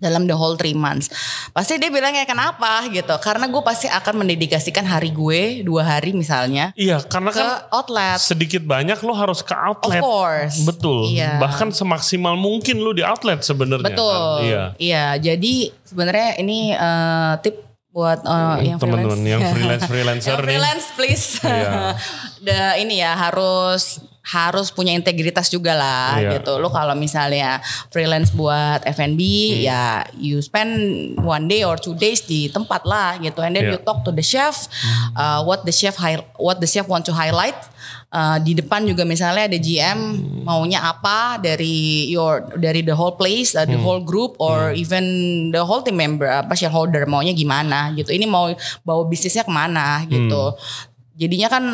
dalam the whole three months pasti dia bilangnya kenapa gitu karena gue pasti akan mendedikasikan hari gue dua hari misalnya Iya, karena ke kan outlet sedikit banyak lu harus ke of outlet. course Betul. Iya. Bahkan semaksimal mungkin lu di outlet sebenarnya. betul kan? Iya. iya jadi sebenarnya ini eh, tip buat eh, yang Teman-teman freelance. yang [laughs] freelance freelancer Yang nih. freelance please. Iya. [laughs] Da- ini ya harus harus punya integritas juga lah Iya. gitu. Lo kalau misalnya freelance buat F&B Hmm. ya you spend one day or two days di tempat lah gitu. And then Iya. you talk to the chef uh, what the chef what the chef want to highlight. Uh, di depan juga misalnya ada GM maunya apa dari your dari the whole place, uh, the Hmm. whole group or even the whole team member apa shareholder maunya gimana gitu. Ini mau bawa bisnisnya ke mana gitu. Jadinya kan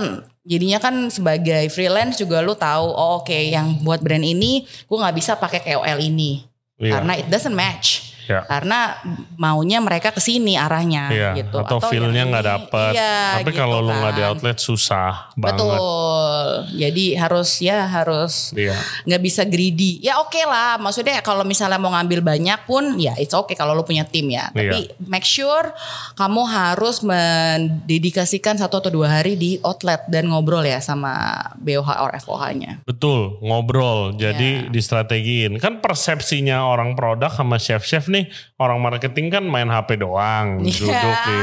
jadinya kan sebagai freelance juga lu tahu oh oke yang buat brand ini gue nggak bisa pakai KOL ini Iya. karena it doesn't match. Iya. Karena maunya mereka ke sini arahnya Iya, gitu. atau feel-nya yang nggak dapet. Iya, Tapi gitu kalau lu nggak di kan. outlet susah banget. Betul. Jadi harus ya harus Iya. nggak bisa greedy. Ya oke lah, maksudnya kalau misalnya mau ngambil banyak pun ya it's okay kalau lu punya tim ya. Tapi make sure kamu harus mendedikasikan satu atau dua hari di outlet dan ngobrol ya sama BOH or FOH-nya. Betul, ngobrol. Jadi Iya. distrategiin. Kan persepsinya orang produk sama chef-chef nih, company orang marketing kan main HP doang, Iya. duduk di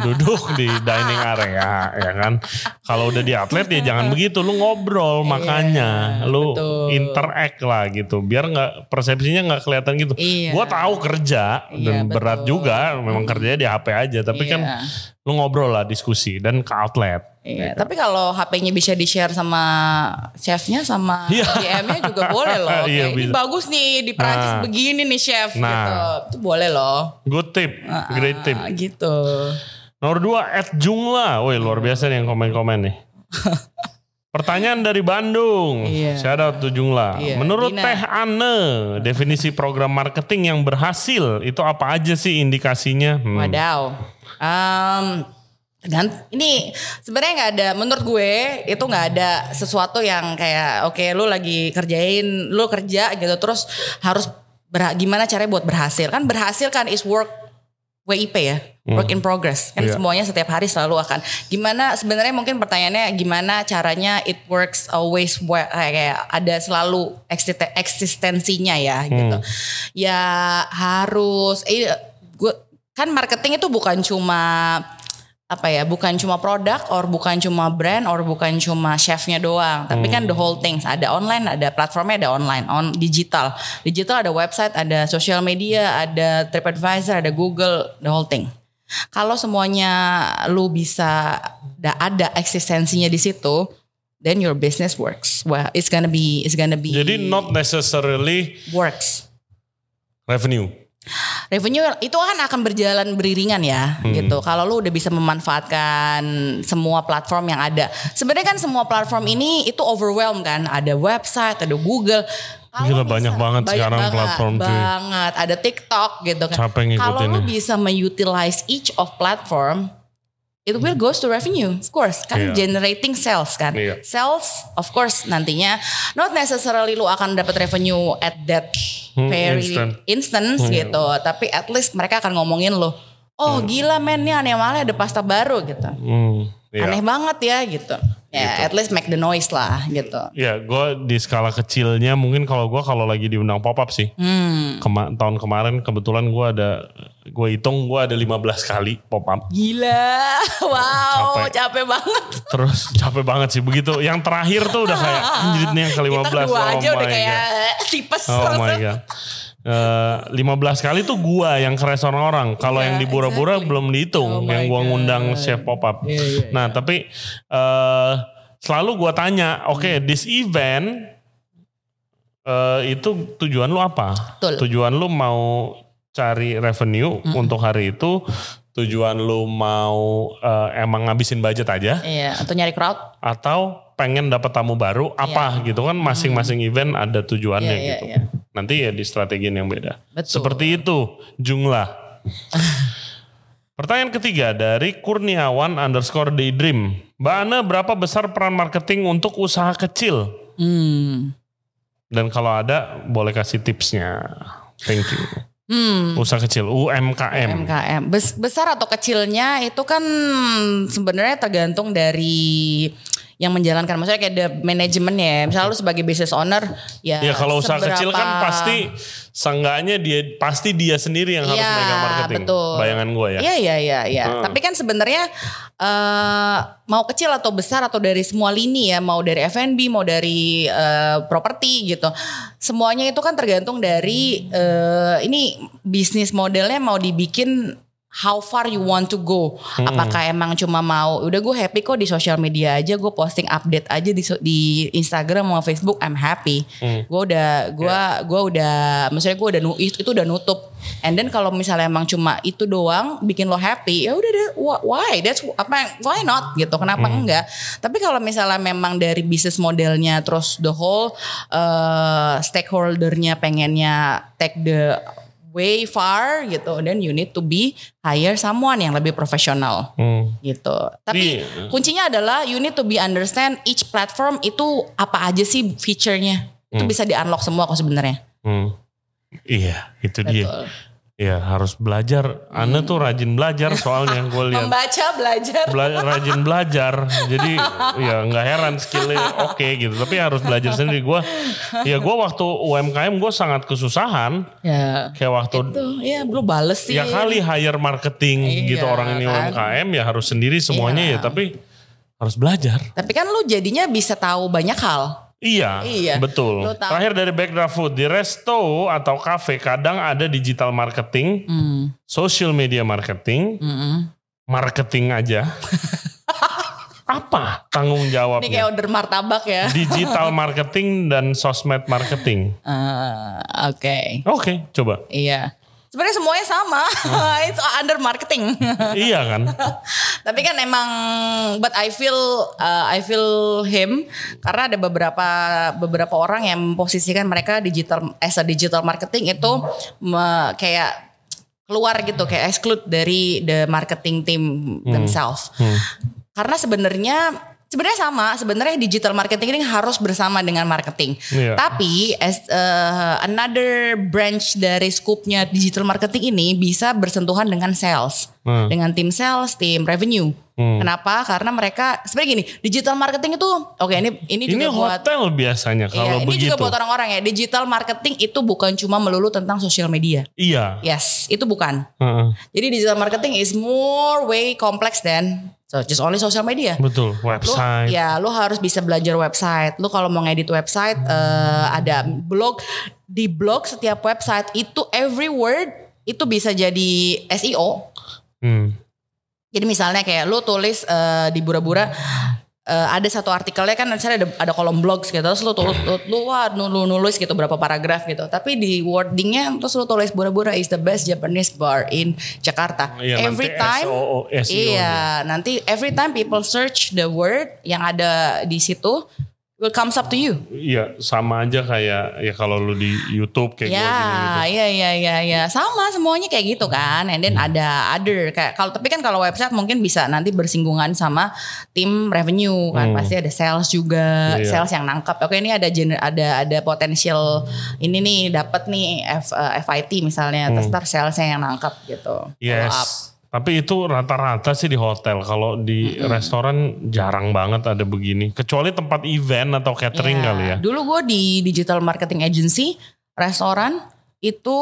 duduk di dining area, ya kan. Kalau udah di outlet ya jangan begitu, lu ngobrol makanya, lu Iya, betul. interact lah gitu, biar nggak persepsinya nggak kelihatan gitu. Iya. Gua tahu kerja dan Iya, berat betul. juga, memang kerjanya di HP aja, tapi kan Iya. lu ngobrol lah diskusi dan ke outlet. Iya, tapi kalau HP-nya bisa di-share sama chefnya sama Iya. GM-nya juga boleh loh. [laughs] Iya, Kayak, ini bagus nih di Prancis Nah. begini nih chef Nah. gitu. Itu boleh loh. Good tip, great tip. Ah, gitu. Nomor dua, Ed Jungla. Woi luar biasa nih yang komen-komen nih. [laughs] Pertanyaan dari Bandung. Iya. Shout out to Jungla. Iya, Menurut Dina. Teh Anne, definisi program marketing yang berhasil itu apa aja sih indikasinya? Hmm. Wadaw. Um, tergant- ini sebenarnya nggak ada menurut gue itu nggak ada sesuatu yang kayak oke lu lagi kerjain lu kerja gitu terus harus berha- gimana caranya buat berhasil? Kan berhasil kan is work WIP ya work in progress. Kan Iya. semuanya setiap hari selalu akan gimana sebenarnya mungkin pertanyaannya gimana caranya it works always wa- kayak ada selalu eksiste- eksistensinya ya gitu. Ya harus eh gue kan marketing itu bukan cuma apa ya bukan cuma produk or bukan cuma brand or bukan cuma chefnya doang. Tapi kan the whole things ada online ada platformnya ada online on digital. Digital ada website ada social media ada TripAdvisor ada Google the whole thing. Kalau semuanya lu bisa da- ada eksistensinya di situ then your business works. Well it's gonna be it's gonna be Jadi not necessarily works. revenue. Revenue itu kan akan berjalan beriringan ya Hmm. gitu. Kalau lu udah bisa memanfaatkan semua platform yang ada. Sebenarnya kan semua platform ini itu overwhelm kan. Ada website, ada Google. Kalau Gila, banyak banget sekarang platform, cuy. Banget. Ada TikTok gitu kan. Kalau lu bisa mengutilize each of platform it will goes to revenue of course kan Iya. generating sales kan Iya. sales of course nantinya not necessarily lu akan dapat revenue at that Hmm, very instant. instant, gitu. Tapi at least mereka akan ngomongin lo. Oh gila men, nih aneh malah ada pasta baru gitu. Hmm, iya. Aneh banget ya gitu. Ya at least make the noise lah gitu. Ya, gue di skala kecilnya mungkin kalau gue kalau lagi diundang pop up sih. Hmm. Kema- tahun kemarin kebetulan gue ada, gue hitung gue ada 15 kali pop up. Gila, [laughs] wow, Capek. capek, banget. Terus capek banget sih begitu. Yang terakhir tuh udah kayak anjir yang ke 15. Kita dua oh aja udah kayak tipes. Oh my god. Eh, 15 kali tuh gua yang ke restoran orang. Kalau Iya, yang di Bura-Bura exactly. belum dihitung. Oh yang gua God. ngundang chef pop up. Iya, iya, nah tapi eh selalu gua tanya, oke Hmm. this event eh itu tujuan lu apa? Betul. Tujuan lu mau cari revenue Hmm. untuk hari itu? Tujuan lu mau eh, emang ngabisin budget aja? Iya, atau nyari crowd. Atau pengen dapat tamu baru apa gitu kan masing-masing event ada tujuannya Iya, iya, gitu. iya. Nanti ya di strategiin yang beda. Betul. Seperti itu jumlah. [laughs] Pertanyaan ketiga dari Kurniawan underscore Daydream. Mbak Ana berapa besar peran marketing untuk usaha kecil? Hmm. Dan kalau ada boleh kasih tipsnya. Thank you. Hmm. Usaha kecil UMKM. MKM Bes- besar atau kecilnya itu kan sebenarnya tergantung dari yang menjalankan maksudnya kayak the manajemen ya misalnya lu sebagai business owner ya Ya kalau usaha seberapa- kecil kan pasti seenggaknya dia pasti dia sendiri yang harus Iya, megang marketing. betul. Bayangan gue ya. Iya iya iya iya. Hmm. Tapi kan sebenarnya eh mau kecil atau besar atau dari semua lini ya, mau dari F&B, mau dari eh, properti gitu. Semuanya itu kan tergantung dari eh, ini bisnis modelnya mau dibikin how far you want to go. Hmm. Apakah emang cuma mau udah gue happy kok di sosial media aja, gue posting update aja di di Instagram sama Facebook, I'm happy. Hmm. Gue udah gue gue udah maksudnya gue udah itu, itu udah nutup. And then kalau misalnya emang cuma itu doang bikin lo happy, ya udah deh wh- why? That's apa why not gitu. Kenapa enggak? Tapi kalau misalnya memang dari bisnis modelnya terus the whole uh, stakeholdernya pengennya take the way far gitu, then you need to be hire someone yang lebih profesional Hmm. gitu. Tapi Iya. kuncinya adalah you need to be understand each platform itu apa aja sih feature-nya. Itu bisa di unlock semua kok sebenarnya. Hmm. Iya, itu dia. Iya, harus belajar. Ana tuh rajin belajar soalnya gue lihat. Membaca, belajar. Bela- rajin belajar. Jadi ya nggak heran skillnya oke gitu. Tapi harus belajar sendiri. Gue, ya gue waktu UMKM gue sangat kesusahan. Ya. Kayak waktu Tuh, ya belum bales sih. ya kali hire marketing Iya, gitu orang ini kan. UMKM ya harus sendiri semuanya Iya. ya. Tapi harus belajar. Tapi kan lu jadinya bisa tahu banyak hal. Iya, Iya. betul. Terakhir dari Backdraft Food, di resto atau cafe kadang ada digital marketing, Hmm. social media marketing, Mm-mm. marketing aja. [laughs] Apa tanggung Ini kayak jawabnya? order martabak ya. Digital [laughs] marketing dan sosmed marketing. Eh, Oke. Oke, coba. Iya. Sebenarnya semuanya sama. [laughs] It's under marketing. iya kan? [laughs] Tapi kan emang but I feel uh, I feel him karena ada beberapa beberapa orang yang memposisikan mereka digital as a digital marketing itu me- kayak keluar gitu kayak exclude dari the marketing team themselves. Karena sebenarnya sebenarnya sama, sebenarnya digital marketing ini harus bersama dengan marketing. Iya. Tapi as uh, another branch dari scoopnya digital marketing ini bisa bersentuhan dengan sales, Hmm. dengan tim sales, tim revenue. Hmm. Kenapa? Karena mereka sebenarnya gini, digital marketing itu oke ini ini Ini juga buat hotel biasanya Iya, kalau ini begitu. juga buat orang-orang ya. Digital marketing itu bukan cuma melulu tentang sosial media. Iya. Yes, itu bukan. Heeh. Jadi digital marketing is more way complex than so just only social media. Betul, Lu, website. ya, lu harus bisa belajar website. Lu kalau mau ngedit website, eh, ada blog di blog setiap website itu every word itu bisa jadi SEO. Hmm. Jadi misalnya kayak lu tulis eh, di Bura-Bura eh, ada satu artikelnya kan misalnya ada, ada kolom blogs gitu terus lu tulis lu, lu, wah, nu- lu nulis gitu berapa paragraf gitu tapi di wordingnya terus lu tulis Bura-Bura is the best Japanese bar in Jakarta Iya, every nanti time SEO -nya. iya nanti every time people search the word yang ada di situ will comes up to you. Iya, sama aja kayak ya kalau lu di YouTube kayak Ya, gini gitu. iya iya iya iya. Sama semuanya kayak gitu kan. And then ada other kayak kalau tapi kan kalau website mungkin bisa nanti bersinggungan sama tim revenue kan. Hmm. Pasti ada sales juga, Iya. sales yang nangkap. Oke, ini ada gener, ada ada potensial ini nih dapat nih F, eh, FIT misalnya. Terus ntar salesnya yang nangkap gitu. Follow up. Tapi itu rata-rata sih di hotel. Kalau di restoran jarang banget ada begini. Kecuali tempat event atau catering Ya, kali ya. Dulu gue di digital marketing agency, restoran itu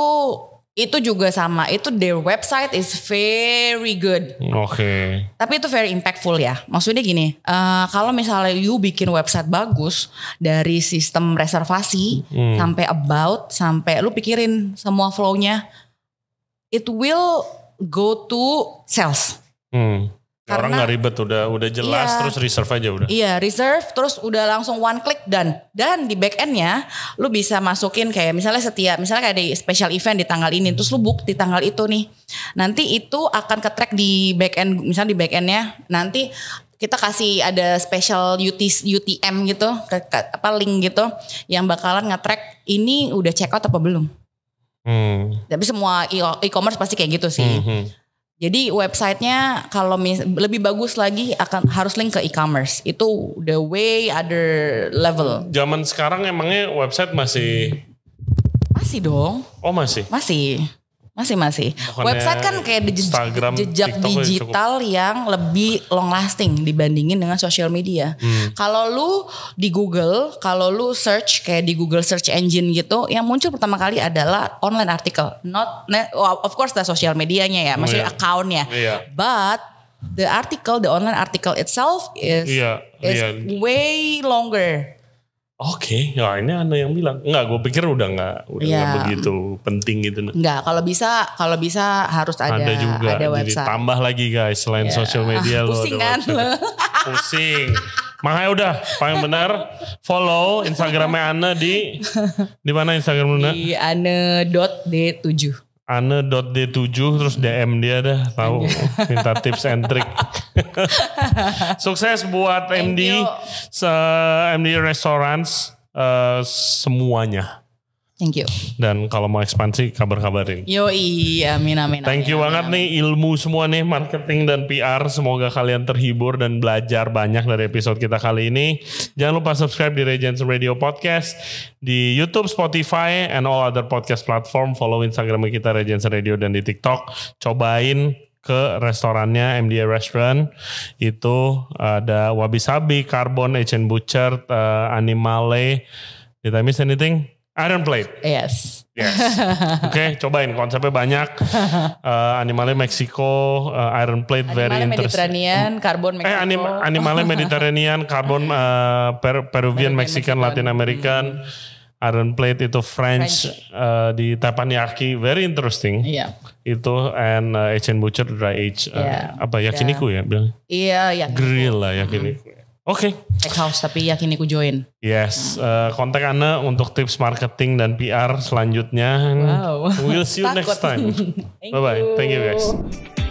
itu juga sama. Itu their website is very good. Oke. Tapi itu very impactful ya. Maksudnya gini, eh, kalau misalnya you bikin website bagus dari sistem reservasi Hmm. sampai about sampai lu pikirin semua flow-nya, it will go to sales. Hmm. Orang Karena- nggak ribet udah udah jelas Iya. terus reserve aja udah. Iya, reserve terus udah langsung one click dan dan di back end-nya lu bisa masukin kayak misalnya setiap misalnya kayak di special event di tanggal ini terus lu book di tanggal itu nih. Nanti itu akan ke track di back end misalnya di back end-nya nanti kita kasih ada special UT, UTM gitu ke, ke- apa link gitu yang bakalan nge-track ini udah check out apa belum. Hmm. Tapi semua e-commerce pasti kayak gitu sih. Hmm, hmm. Jadi websitenya kalau mis- lebih bagus lagi akan harus link ke e-commerce. Itu the way other level. Zaman sekarang emangnya website masih Masih dong, oh masih. masih. Masih masih. Bukannya Website kan kayak Instagram, jejak TikTok digital yang lebih long lasting dibandingin dengan social media. Hmm. Kalau lu di Google, kalau lu search kayak di Google search engine gitu, yang muncul pertama kali adalah online article, not oh, of course the social medianya ya, maksudnya Iya. accountnya. Iya. But the article, the online article itself is Iya, is iya. way longer. Oke, ya ini ada yang bilang. Enggak, gue pikir udah nggak udah nggak Iya. begitu penting gitu. Enggak, kalau bisa kalau bisa harus ada ada juga. ada Jadi website. tambah lagi guys selain Ya. sosial media lo Pusing kan lo. Pusing. Makanya udah paling benar follow Instagramnya Ana di di mana Instagram Ana? Di ane.d7. Ane.d7 terus DM dia dah tahu minta tips and trick. [laughs] Sukses buat Thank MD you. se MD Restaurants eh, semuanya. Thank you. Dan kalau mau ekspansi kabar-kabarin. Yoi, amin amin. Thank you amin, banget amin. nih ilmu semua nih marketing dan PR. Semoga kalian terhibur dan belajar banyak dari episode kita kali ini. Jangan lupa subscribe di Regency Radio Podcast di YouTube, Spotify, and all other podcast platform. Follow Instagram kita Regency Radio dan di TikTok. Cobain ke restorannya MDA Restaurant itu ada Wabi Sabi, Carbon, Asian Butcher, uh, Animale. Did I miss anything? Iron Plate. Yes. Yes. [laughs] Oke, cobain konsepnya banyak. [laughs] Eh, animalnya Meksiko, eh, Iron Plate very Animalnya interesting. Mediterranean, karbon Eh, Meksiko. anim, animalnya [laughs] Mediterranean, carbon eh, Per- Peruvian, Mexican, Mexican. Latin American. Iron Plate itu French, eh, di teppanyaki, very interesting. Iya. Itu and uh, Asian Butcher dry age. eh, Iya. Apa yakiniku ya bilang? Iya, ya. Grill lah yakiniku. Oke. Steakhouse tapi yakin aku join. Yes, eh, kontak Anda untuk tips marketing dan PR selanjutnya. Wow. We'll see you [laughs] next time. [laughs] Thank Bye bye. you. Thank you guys.